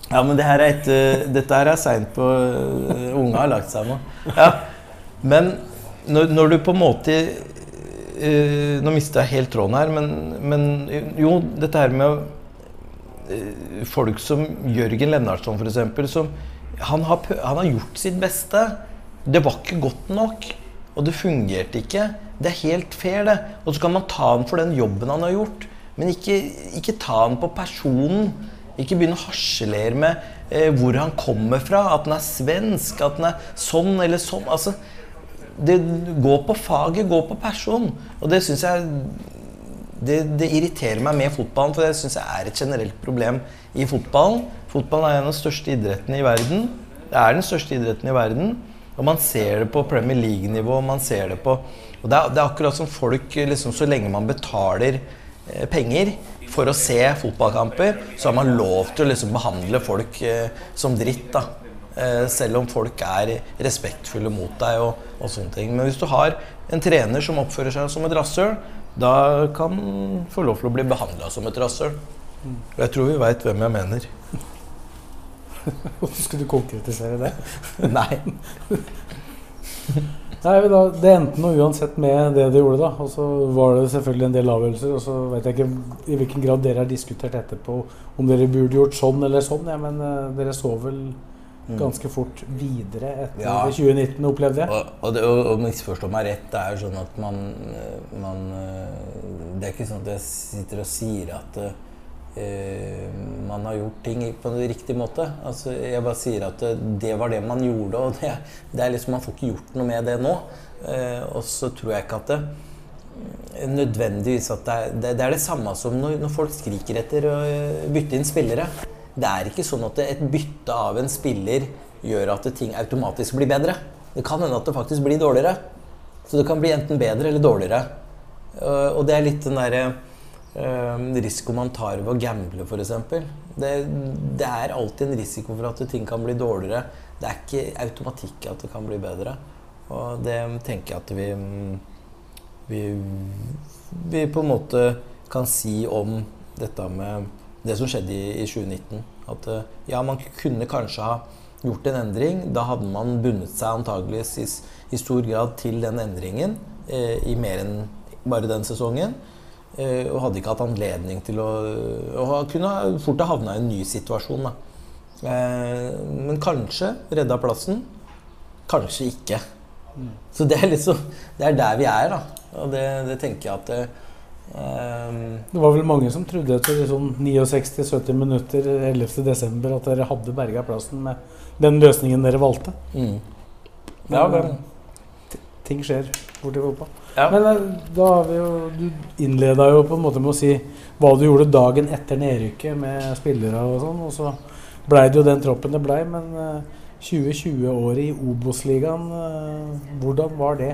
Ja, men det her er et, uh, dette her er seint på uh, Unge har lagt seg nå. Ja. Men når, når, du på en måte uh, Nå mista jeg helt tråden her, men, men, jo, dette her med folk som Jørgen Lennartson, f.eks., som han har, han har gjort sitt beste. Det var ikke godt nok. Og det fungerte ikke. Det er helt fair, det. Og så kan man ta han for den jobben han har gjort. Men ikke, ikke ta han på personen. Ikke begynne å harselere med eh, hvor han kommer fra. At han er svensk, at han er sånn eller sånn. Altså, det, gå på faget, gå på person. Og det syns jeg det, det, irriterer meg med fotballen, for det syns jeg er et generelt problem i fotballen. Fotballen er en av de største idrettene i verden. Det er den største idretten i verden. Og man ser det på Premier League-nivå. man ser det på og det er, det er akkurat som folk liksom, Så lenge man betaler eh, penger for å se fotballkamper, så har man lov til å liksom, behandle folk eh, som dritt. da. Eh, selv om folk er respektfulle mot deg og, og, sånne ting. Men hvis du har en trener som oppfører seg som et rasshøl, da kan få lov til å bli behandla som et rasshøl. Jeg tror vi veit hvem jeg mener. Hvorfor skulle du konkretisere det? Nei. Nei, da, Det endte noe uansett med det de gjorde, da. Og så var det selvfølgelig en del avgjørelser. Og så vet jeg ikke i hvilken grad dere har diskutert etterpå om dere burde gjort sånn eller sånn. Ja, men uh, dere så vel. Ganske fort videre etter ja. 2019, opplevde jeg. Og, og, det, og, og misforstå meg rett, det er jo sånn at man, man, eh, Det er ikke sånn at jeg sitter og sier at uh, Eh, man har gjort ting på en riktig måte. Altså, jeg bare sier at det var det man gjorde, og det, det er liksom, man får ikke gjort noe med det nå. Uh, og så tror jeg ikke at det nødvendigvis at det er det, det, er det samme som når, når, folk skriker etter å eh, bytte inn spillere. Det er ikke sånn at et bytte av en spiller gjør at ting automatisk blir bedre. Det kan hende at det faktisk blir dårligere. Så det kan bli enten bedre eller dårligere. Og det er litt den derre Uh, risiko man tar ved å gamble, f.eks. Det, det er alltid en risiko for at ting kan bli dårligere. Det er ikke automatikk at det kan bli bedre. Og det tenker jeg at vi, vi, vi på en måte kan si om dette med det som skjedde i, i 2019. At uh, ja, man kunne kanskje ha gjort en endring. Da hadde man bundet seg antageligvis i, i stor grad til den endringen uh, i mer enn bare den sesongen. Eh, og hadde ikke hatt anledning til å Og kunne fort ha havna i en ny situasjon. Eh, men kanskje redda plassen. Kanskje ikke. Mm. Så det er liksom Det er der vi er, da. Og det, det tenker jeg at det, um, Det var vel mange som trodde etter sånn 69-70 minutter 11.12. at dere hadde berga plassen med den løsningen dere valgte. Mm. Ja, men, ting skjer borti fotball. Ja. Men eh, da har vi jo Du innleda jo på en måte med å si hva du gjorde dagen etter nedrykket med spillere og sånn, og så blei det jo den troppen det blei. Men 2020-året eh, i Obos-ligaen, eh, hvordan var det?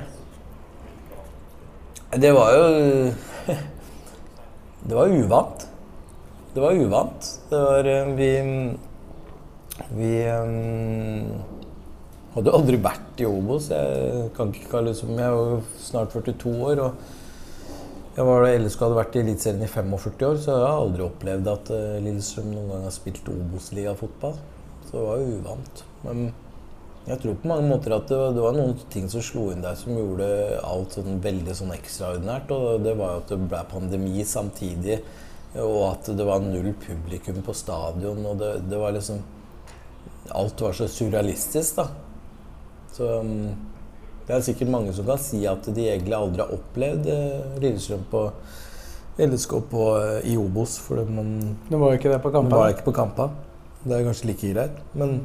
Det var jo Det var uvant. Det var uvant. Det var Vi Vi hadde aldri vært i Obos. Jeg, kan ikke, liksom, jeg er snart 42 år. og jeg var ellers hadde vært i Eliteserien i 45 år, så jeg har aldri opplevd at uh, Lillestrøm noen gang har spilt Obos-ligafotball. Så det var jo uvant. Men jeg tror på mange måter at det, det, var noen ting som slo inn der som gjorde alt sånn veldig sånn ekstraordinært. Og det var jo at det ble pandemi samtidig, og at det var null publikum på stadion. Og det, det var liksom Alt var så surrealistisk, da. Så um, det er sikkert mange som kan si at de egentlig aldri har opplevd uh, Lillestrøm på LSK på, uh, i Obos. For man, det var ikke det på Kampa? Det var ikke på Kampa. Det er kanskje like greit. Men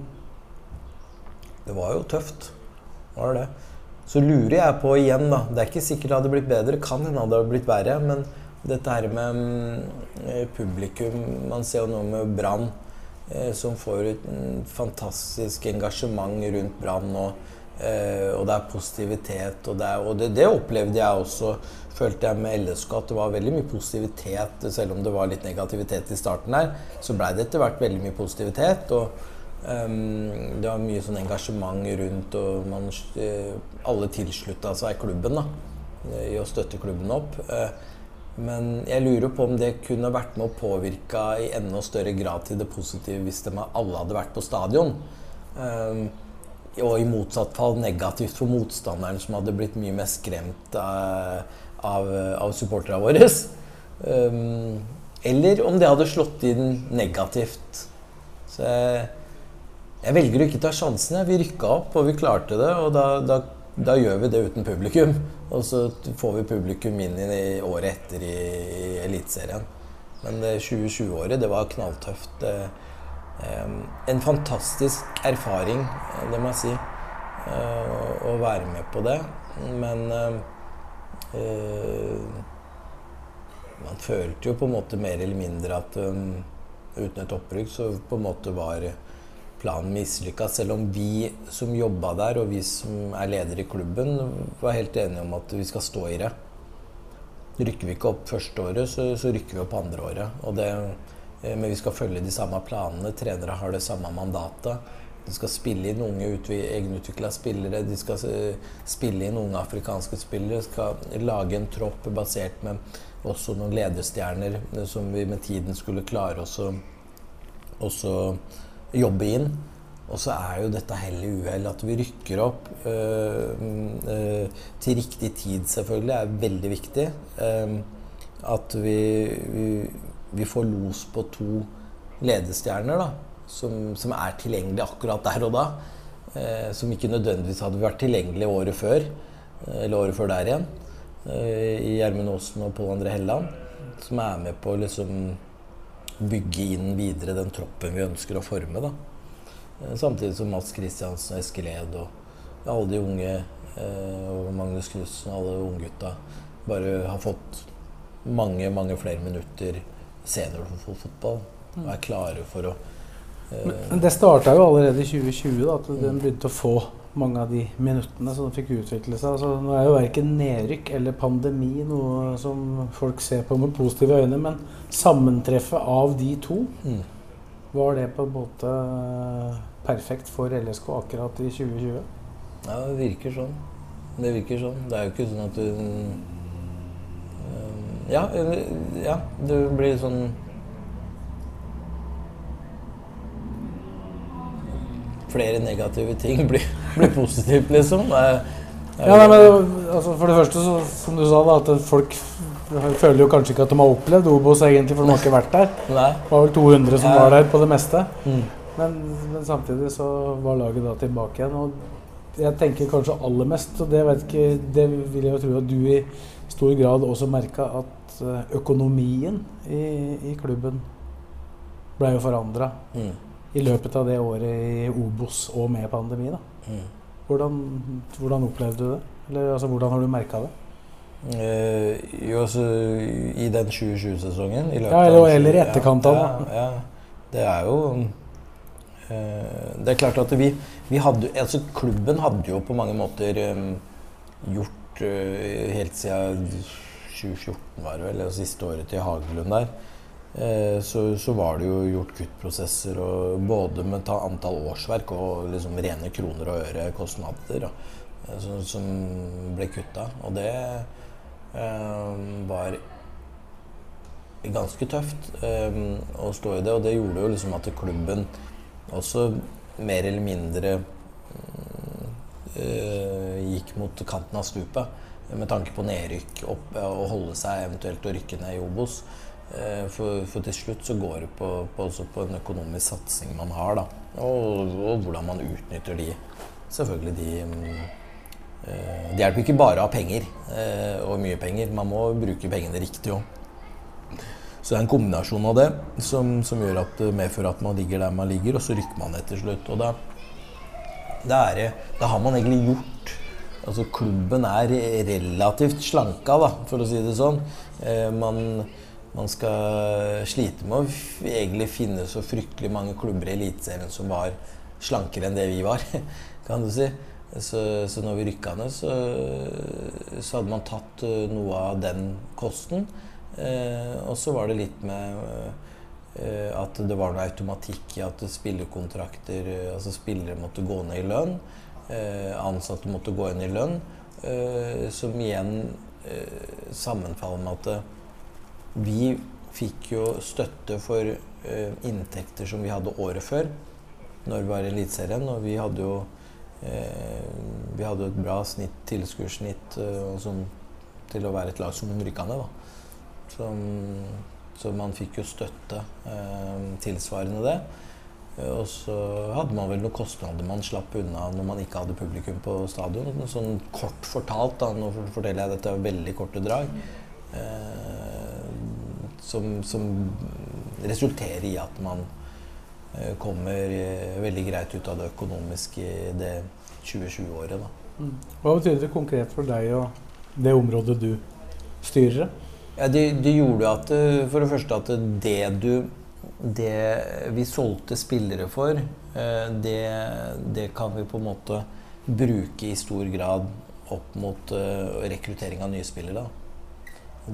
det var jo tøft. Var det. Så lurer jeg på igjen, da. Det er ikke sikkert det hadde blitt bedre. Kan hende det hadde blitt verre. Men dette her med um, publikum Man ser jo noe med Brann eh, som får et mm, fantastisk engasjement rundt Brann. Og, eh, og det er positivitet. Og, det, og det, det, opplevde jeg også, følte jeg med LSK, at det var veldig mye positivitet. Selv om det var litt negativitet i starten her, så blei det etter hvert veldig mye positivitet. og Um, det var mye sånn engasjement rundt, og man, alle tilslutta seg klubben da, i å støtte klubben opp. Uh, men jeg lurer på om det kunne vært med å påvirke i enda større grad til det positive hvis de alle hadde vært på stadion. Um, og i motsatt fall negativt for motstanderen, som hadde blitt mye mer skremt av, av, av supporterne våre. Um, eller om det hadde slått inn negativt. Så jeg, jeg velger å ikke ta sjansen. Vi rykka opp, og vi klarte det. Og da, da, da gjør vi det uten publikum. Og så får vi publikum inn i året etter i, i Eliteserien. Men det 2020-året, det var knalltøft. En fantastisk erfaring, det må jeg si, uh, å være med på det. Men uh, man følte jo på en måte mer eller mindre at uten et opprykk så på en måte var planen mislykka, selv om vi som jobba der, og vi som er ledere i klubben, var helt enige om at vi skal stå i det. Rykker vi ikke opp første året, så, så rykker vi opp andre året. Det, eh, men vi skal følge de samme planene. Trenere har det samme mandatet. De skal spille inn unge egenutvikla spillere. De skal eh, spille inn unge afrikanske spillere. De skal lage en tropp basert med også noen ledestjerner eh, som vi med tiden skulle klare oss å jobbe inn. Og så er jo dette hell i uhell. At vi rykker opp øh, øh, til riktig tid, selvfølgelig, er veldig viktig. Um, at vi, vi, vi, får los på to ledestjerner da, som, som, er tilgjengelige akkurat der og da. Uh, som ikke nødvendigvis hadde vært tilgjengelige året før, eller året før der igjen. Uh, I Gjermund Aasen og Pål André Helland. Som er med på liksom bygge inn videre den troppen vi ønsker å forme. Da. Eh, samtidig som Mats Kristiansen og Eskil Ed og alle de unge eh, og Magnus Knutsen og alle unggutta bare har fått mange, mange flere minutter seniorfotball og er klare for å eh, Men Det starta jo allerede i 2020, da, at den begynte å få mange av de minuttene som fikk utvikle seg. Altså, nå er jo verken nedrykk eller pandemi noe som folk ser på med positive øyne, men sammentreffet av de to, mm. var det på en måte perfekt for LSK akkurat i 2020? Ja, det virker sånn. Det virker sånn. Det er jo ikke sånn at du Ja, ja du blir sånn flere negative ting blir, blir positivt, liksom. Ja, nei, men, altså, for det første, så, som du sa, da, at folk føler jo kanskje ikke at de har opplevd Obos, egentlig, for de har ikke vært der. Nei. Det var vel 200 som var der på det meste. Mm. Men, men, samtidig så var laget da tilbake igjen. Og jeg tenker kanskje aller mest, og det, ikke, det vil jeg jo tro at du i stor grad også merka, at eh, økonomien i, i klubben ble jo forandra. Mm i løpet av det året i Obos og med pandemi. da. Mm. Hvordan, hvordan, opplevde du det? Eller altså, hvordan har du merka det? Uh, jo, altså I den 2020-sesongen Ja, eller, eller i etterkant av ja, ja, ja, Det er jo eh, Det er klart at vi, vi, hadde Altså, klubben hadde jo på mange måter um, gjort uh, helt siden 2014, var det vel, siste året til Hagelund der så, så, var det jo gjort kuttprosesser både med ta antall årsverk og liksom rene kroner og øre kostnader eh, som, som, ble kutta. Og det eh, var ganske tøft eh, å stå i det. Og det gjorde jo liksom at klubben også mer eller mindre eh, gikk mot kanten av stupet med tanke på nedrykk opp, og holde seg eventuelt å rykke ned i Obos. Eh, for, for, til slutt så går det på, på, på en økonomisk satsing man har, da. Og, og, hvordan man utnytter de. Selvfølgelig de eh, Det hjelper ikke bare å ha penger eh, og mye penger. Man må bruke pengene riktig òg. Så det er en kombinasjon av det som, som gjør at medfører at man ligger der man ligger, og så rykker man ned til slutt. Og da, da, det, da har man egentlig gjort Altså klubben er relativt slanka, da, for å si det sånn. man man skal slite med å egentlig finne så fryktelig mange klubber i Eliteserien som var slankere enn det vi var, kan du si. Så, så når vi rykka ned, så, så hadde man tatt eh, noe av den kosten. Eh, og så var det litt med eh, at det var noe automatikk i at spillerkontrakter eh, Altså spillere måtte gå ned i lønn. Eh, ansatte måtte gå inn i lønn. Eh, som igjen sammenfaller med at vi fikk jo støtte for eh, inntekter som vi hadde året før, når vi var i Eliteserien. Og vi hadde jo eh, vi hadde et bra snitt, tilskuersnitt eh, til å være et lag som rykka ned. Så, man fikk jo støtte eh, tilsvarende det. Og så hadde man vel noen kostnader man slapp unna når man ikke hadde publikum på stadion. Sånn kort fortalt, da, nå forteller jeg dette veldig korte drag, som, som resulterer i at man eh, kommer eh, veldig greit ut av det økonomiske i det 2020-året. Mm. Hva betyr det konkret for deg og det området du styrer? Ja, det, det gjorde at eh, For det første at det du Det vi solgte spillere for, eh, det, det kan vi på en måte bruke i stor grad opp mot eh, rekruttering av nye spillere. Da.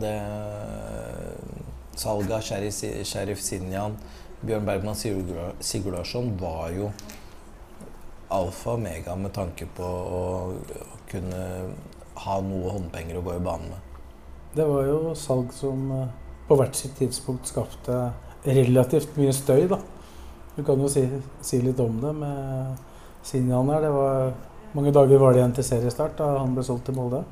Det Salget av Sheriff, Sheriff Sinjan, Bjørn Bergman Sigurd- Sigurdarsson var jo alfa og mega med tanke på å, å kunne ha noe håndpenger å gå i banen med. Det var jo salg som eh, på hvert sitt tidspunkt skapte relativt mye støy, da. Du kan jo si, si litt om det med Sinjan her. Det var mange dager var det igjen til seriestart da han ble solgt til Molde.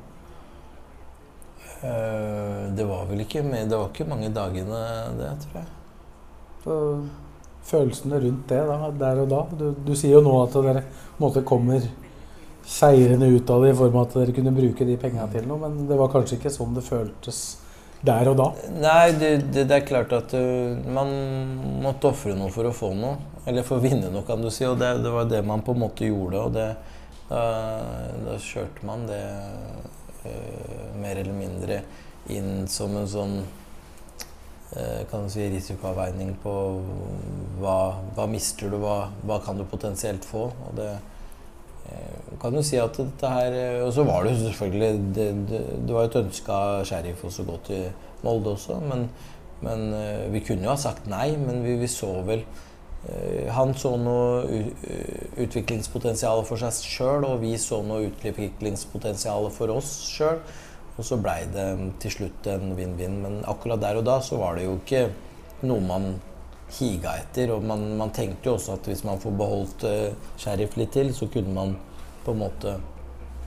Eh, Det var vel ikke Det var ikke mange dagene, det, tror jeg. Så følelsene rundt det da, der og da Du, du sier jo nå at dere på en måte kommer seirende ut av det i form av at dere kunne bruke de pengene til noe, men det var kanskje ikke sånn det føltes der og da. Nei, det, det, det er klart at du, man måtte ofre noe for å få noe. Eller for å vinne noe, kan du si. Og det, det var det man på en måte gjorde. Og det, da, da kjørte man det mer eller mindre inn som en sånn uh, kan du si, risikoavveining på hva, hva mister du, hva, hva kan du potensielt få. Og det eh, kan jo si at dette her eh, Og så var det jo selvfølgelig Det, det, det var et ønske av Sheriff å gå til Molde også, men, men eh, vi kunne jo ha sagt nei, men vi, vi så vel eh, Han så noe utviklingspotensial for seg sjøl, og vi så noe utviklingspotensial for oss sjøl. Og så blei det til slutt en vinn-vinn, men akkurat der og da så var det jo ikke noe man higa etter. Og man, man tenkte jo også at hvis man får beholdt uh, Sheriff litt til, så kunne man på en måte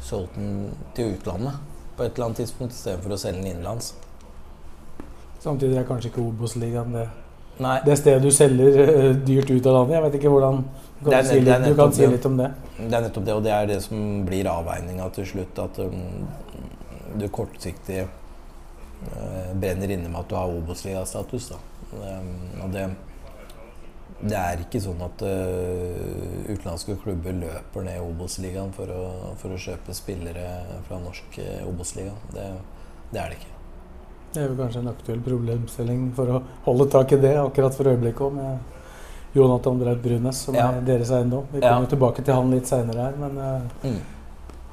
solgt den til utlandet på et eller annet tidspunkt istedenfor å selge den innenlands. Samtidig er kanskje ikke Obos-ligaen det, Nei, det stedet du selger eh, dyrt ut av landet. Jeg vet ikke hvordan kan, si nett- er litt, du kan si litt om det. det er nettopp det, og det er det som blir avveininga til slutt. At um, du kortsiktig uh, brenner inne med at du har Obos-ligastatus. Um, og det, det er ikke sånn at uh, utenlandske klubber løper ned Obos-ligaen for, for å kjøpe spillere fra norsk eh, Obos-liga. Det, det er det ikke. Det er jo kanskje en aktuell problemstilling for å holde tak i det akkurat for øyeblikket òg, med Jonathan Braut Brunes, som Ja. er deres eiendom. Vi kommer jo tilbake til han litt seinere her, men eh, Mm.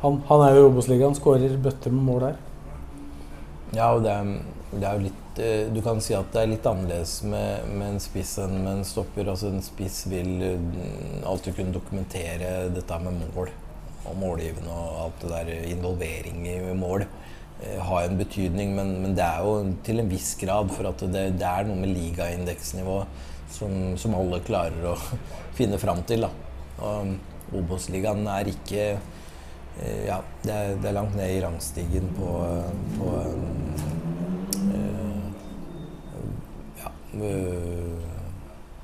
han, han er jo i Obos-ligaen, skårer bøtter med mål der. Ja, og det er, det er jo litt eh, Du kan si at det er litt annerledes med, med en spiss enn med en stopper. Altså En spiss vil eh, alltid kunne dokumentere dette med mål og målgivende og alt det der involvering i mål. Eh, Har en betydning, men, men det er jo til en viss grad. For at det, det er noe med ligaindeksnivå som, som alle klarer å finne fram til. Da. Og Obos-ligaen er ikke Eh, Ja, det er, det er langt ned i rangstigen på, på eh, ja,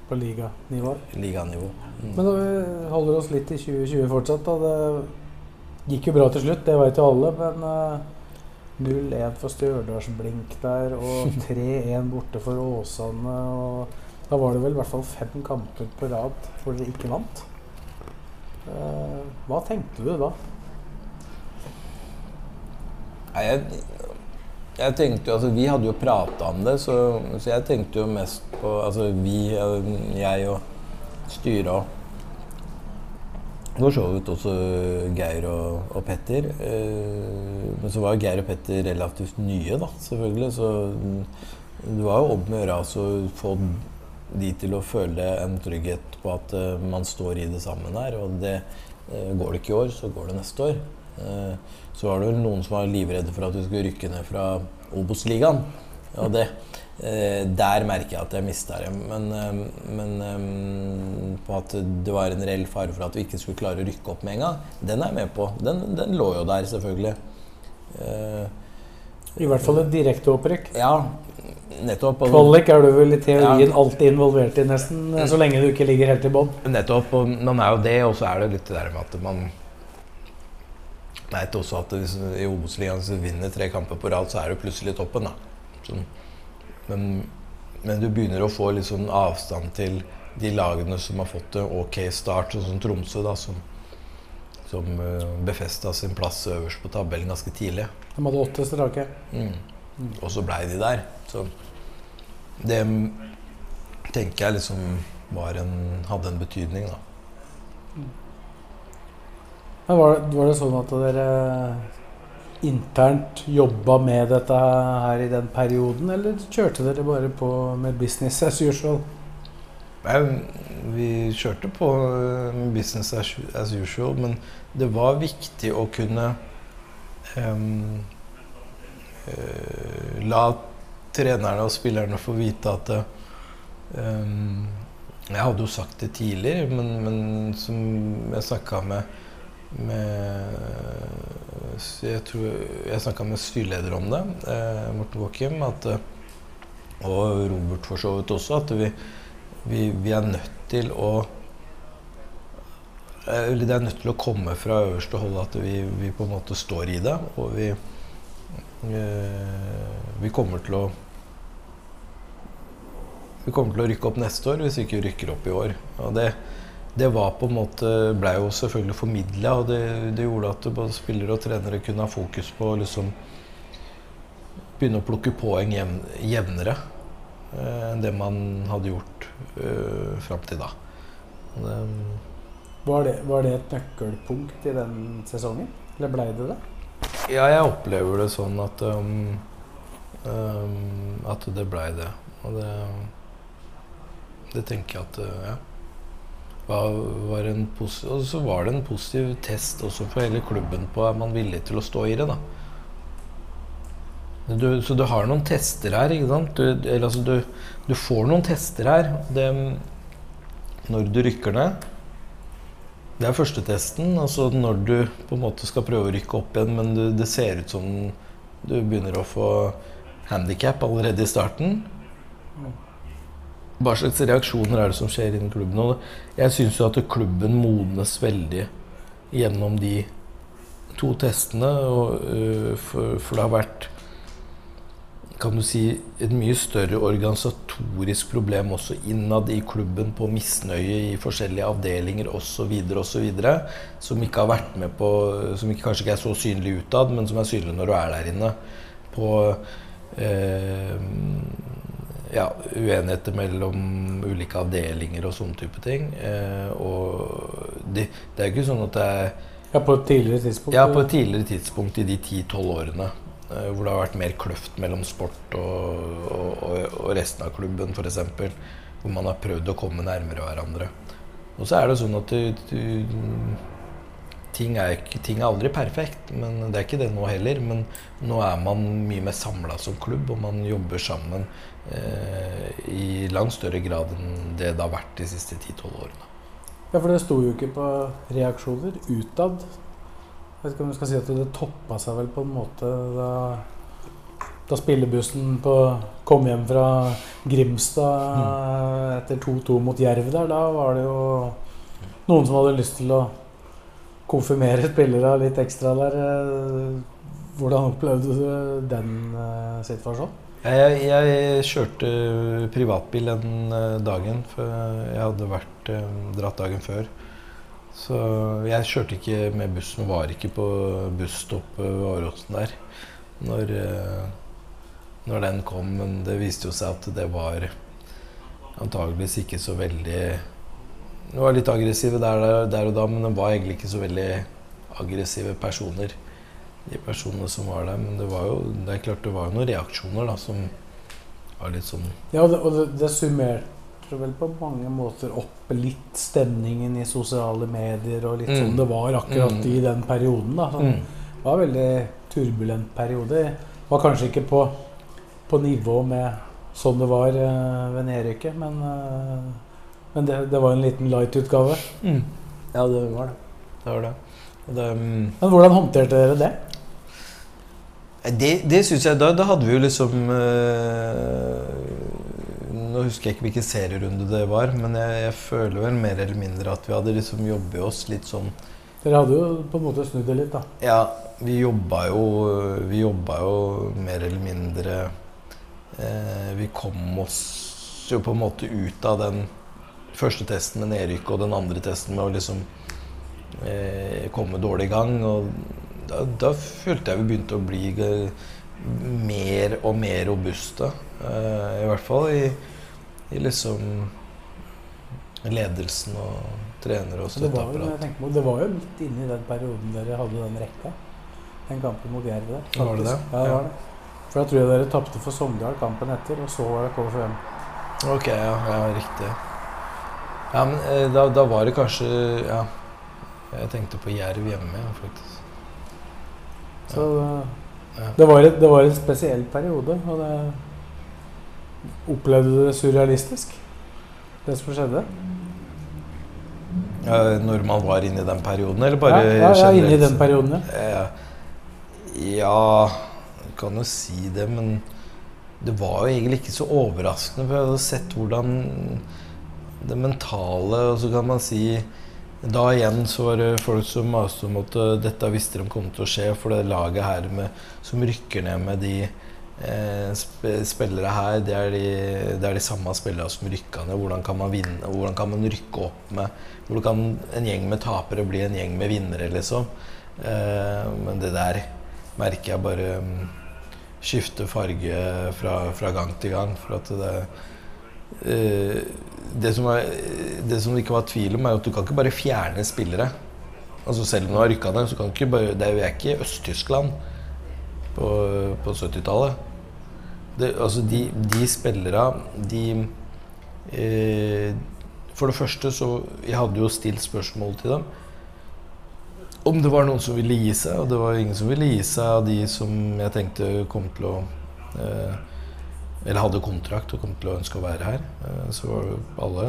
På liganivå. liganivå. Mm. Men vi holder oss litt i 2020 fortsatt. Da. Det gikk jo bra til slutt, det vet jo alle. Men 0-1 for Stjørdalsblink der, og 3-1 borte for Åsane. Og da var det vel i hvert fall fem kamper på rad hvor dere ikke vant. Eh, hva tenkte du da? Nei, jeg, Jeg tenkte jo, altså Vi hadde jo prata om det, så, så, jeg tenkte jo mest på Altså vi, jeg og styret og for så vidt også Geir og, og Petter. Eh, men så var jo Geir og Petter relativt nye, da, selvfølgelig. Så det var jo om å gjøre å få de til å føle en trygghet på at eh, man står i det sammen her. Og det eh, går det ikke i år, så går det neste år. Uh, så var det vel noen som var livredde for at vi skulle rykke ned fra Obos-ligaen. Og det, der merker jeg at jeg mista det. Men, men på at det var en reell fare for at vi ikke skulle klare å rykke opp med en gang, den er jeg med på. Den, den lå jo der, selvfølgelig. I hvert fall et direkte opprykk. Ja, nettopp. Kvalik er du vel i teorien ja. alltid involvert i, nesten. Så lenge du ikke ligger helt i bånn. Nettopp. Og man er jo det, og så er det litt det der med at man vet også at hvis, i Obos-ligaen vinner tre kamper på rad, så er du plutselig i toppen. da. Så, men, men, du begynner å få litt sånn avstand til de lagene som har fått det ok start, sånn som Tromsø, da, som, som uh, befesta sin plass øverst på tabellen ganske tidlig. De hadde åtte strake. Mm. Mm. Og så blei de der. Så det tenker jeg liksom en, hadde en betydning, da. Men var det, var det sånn at dere internt jobba med dette her i den perioden, eller kjørte dere bare på med business as usual? Nei, vi kjørte på med business as usual, men det var viktig å kunne um, uh, la trenerne og spillerne få vite at um, Jeg hadde jo sagt det tidligere, men, men som jeg snakka med, med Jeg tror jeg snakka med styreleder om det, eh, Morten Wåkim, og Robert for så vidt også, at vi, vi, vi er nødt til å det er nødt til å komme fra øverste hold at vi, vi, på en måte står i det. Og vi, Eh, vi kommer til å vi kommer til å rykke opp neste år hvis vi ikke rykker opp i år. Og det, det var på en måte, ble jo selvfølgelig formidla, og det, det, gjorde at både spillere og trenere kunne ha fokus på å liksom begynne å plukke poeng jevn, jevnere eh, enn det man hadde gjort uh, fram til da. Det, var, det, var det et nøkkelpunkt i den sesongen? Eller blei det det? Ja, jeg opplever det sånn at um, um, At det blei det. Og det, det tenker jeg at uh, ja. Var, var og så var det en positiv test også for hele klubben på er man villig til å stå i det. da. Du, så du har noen tester her. ikke sant? Du, eller, altså, du, du får noen tester her. Det, når du rykker ned det er første testen. Altså når du på en måte skal prøve å rykke opp igjen, men du, det ser ut som du begynner å få handikap allerede i starten. Hva slags reaksjoner er det som skjer innen klubben? Og jeg syns jo at klubben modnes veldig gjennom de to testene. Og, uh, for, for, det har vært kan du si, et mye større organisatorisk problem også innad i klubben på misnøye i forskjellige avdelinger osv. osv. Som ikke har vært med på Som ikke, kanskje ikke er så synlig utad, men som er synlig når du er der inne. På eh, ja, uenigheter mellom ulike avdelinger og sånne type ting. Eh, og det, det er ikke sånn at det er ja, På et tidligere tidspunkt? Ja, på et tidligere tidspunkt i de 10-12 årene. Eh, hvor det har vært mer kløft mellom sport og, og, og resten av klubben, f.eks. Hvor man har prøvd å komme nærmere hverandre. Og så er det sånn at du, du, ting, er, ting, er, aldri perfekt. men Det er ikke det nå heller. Men nå er man mye mer samla som klubb, og man jobber sammen eh, i langt større grad enn det det har vært de siste 10-12 årene. Ja, for det sto jo ikke på reaksjoner utad jeg vet ikke om du skal si at det toppa seg vel på en måte da, da spillebussen på, kom hjem fra Grimstad mm. etter 2-2 mot Jerv der. Da var det jo noen som hadde lyst til å konfirmere spillere litt ekstra der. Hvordan opplevde du den uh, situasjonen? Jeg, jeg, kjørte privatbil den uh, dagen, for jeg hadde vært dratt dagen før. Så jeg kjørte ikke med bussen, var ikke på busstoppet ved Åråsen der når, eh, når den kom, men det viste jo seg at det var antageligvis ikke så veldig De var litt aggressive der, der og da, men de var egentlig ikke så veldig aggressive personer. De personene som var der. Men det var jo det er klart det var jo noen reaksjoner da, som var litt sånn Ja, og det, og det, det summerte vel på mange måter opp litt stemningen i sosiale medier og litt Mm. sånn det var akkurat Mm. i den perioden. da. Sånn, mm. Det var en veldig turbulent periode. Var kanskje ikke på, på nivå med sånn det var eh, ved nedrykket, men, eh, men det, det var en liten light-utgave. Mm. Ja, det var det. Det var det. Og det um... Men hvordan håndterte dere det? Det, det syns jeg da, da hadde vi jo liksom øh, Nå husker jeg ikke hvilken serierunde det var, men jeg, jeg føler vel mer eller mindre at vi hadde liksom jobbet oss litt sånn Dere hadde jo på en måte snudd det litt, da. Ja, vi jobba jo Vi jobba jo mer eller mindre øh, Vi kom oss jo på en måte ut av den første testen med nedrykk og den andre testen med å liksom eh, komme dårlig i gang. Og da, da følte jeg vi begynte å bli eh, mer og mer robuste. Eh, I hvert fall i, i liksom ledelsen og trenere og støtteapparat. det, det var jo midt inne i den perioden dere hadde den rekka. Den kampen mot Jerv der. Var det det? Ja, det var det. For da tror jeg dere tapte for Sogndal kampen etter, og så var det KFUM. Ok, ja, ja riktig. Ja, men eh, da, da var det kanskje Ja. Jeg tenkte på Jerv hjemme, ja, faktisk. Så Ja. det, var et, det var en spesiell periode, og det Opplevde du det surrealistisk, det som skjedde? Ja, når man var inne i den perioden, eller bare ja, ja, ja, inne i den perioden, ja. Eh, ja, jeg kan jo si det, men det var jo egentlig ikke så overraskende. For jeg hadde sett hvordan det mentale Og så kan man si Da igjen så var det folk som maste om at eh, dette visste de kom til å skje, for det laget her med, som rykker ned med de eh, spillere her, det er, de, det er de samme spillere som rykka ned. Hvordan kan man vinne? Hvordan kan man rykke opp med Hvordan kan en gjeng med tapere bli en gjeng med vinnere, liksom? Eh, men det der merker jeg bare mm, skifter farge fra, fra gang til gang. For at det eh, det, som er, det som ikke var tvil om, er at du kan ikke bare fjerne spillere. Altså Selv om du har rykka ned, så kan du ikke bare Det er jo ikke Øst-Tyskland på, på 70-tallet. Altså, de, de spillere, de eh, For det første så Jeg hadde jo stilt spørsmål til dem om det var noen som ville gi seg, og det var ingen som ville gi seg av de som jeg tenkte kom til å eh, Eller hadde kontrakt og kom til å ønske å være her. Eh, så var alle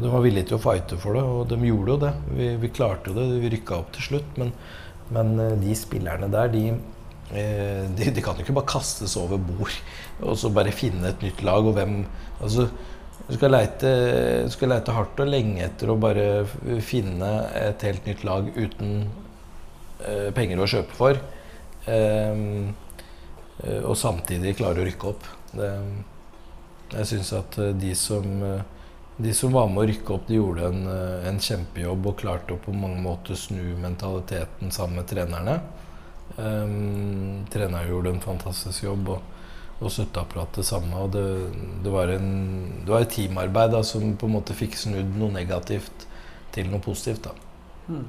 De var villige til å fighte for det, og de gjorde jo det. Vi, vi klarte jo det. Vi rykka opp til slutt. Men, men eh, de spillerne der, de, eh, de, de kan jo ikke bare kastes over bord og så bare finne et nytt lag. Og hvem altså, du skal leite, du skal leite hardt og lenge etter å bare finne et helt nytt lag uten penger å kjøpe for. Og samtidig klare å rykke opp. Det, jeg syns at eh, de som, eh, de som var med å rykke opp, de gjorde en, eh, en kjempejobb og klarte å på mange måter snu mentaliteten sammen med trenerne. Um, treneren gjorde en fantastisk jobb, og, og støtteapparatet samme. Og det, det, var en, det var et teamarbeid da, som på en måte fikk snudd noe negativt til noe positivt. Da. Mm.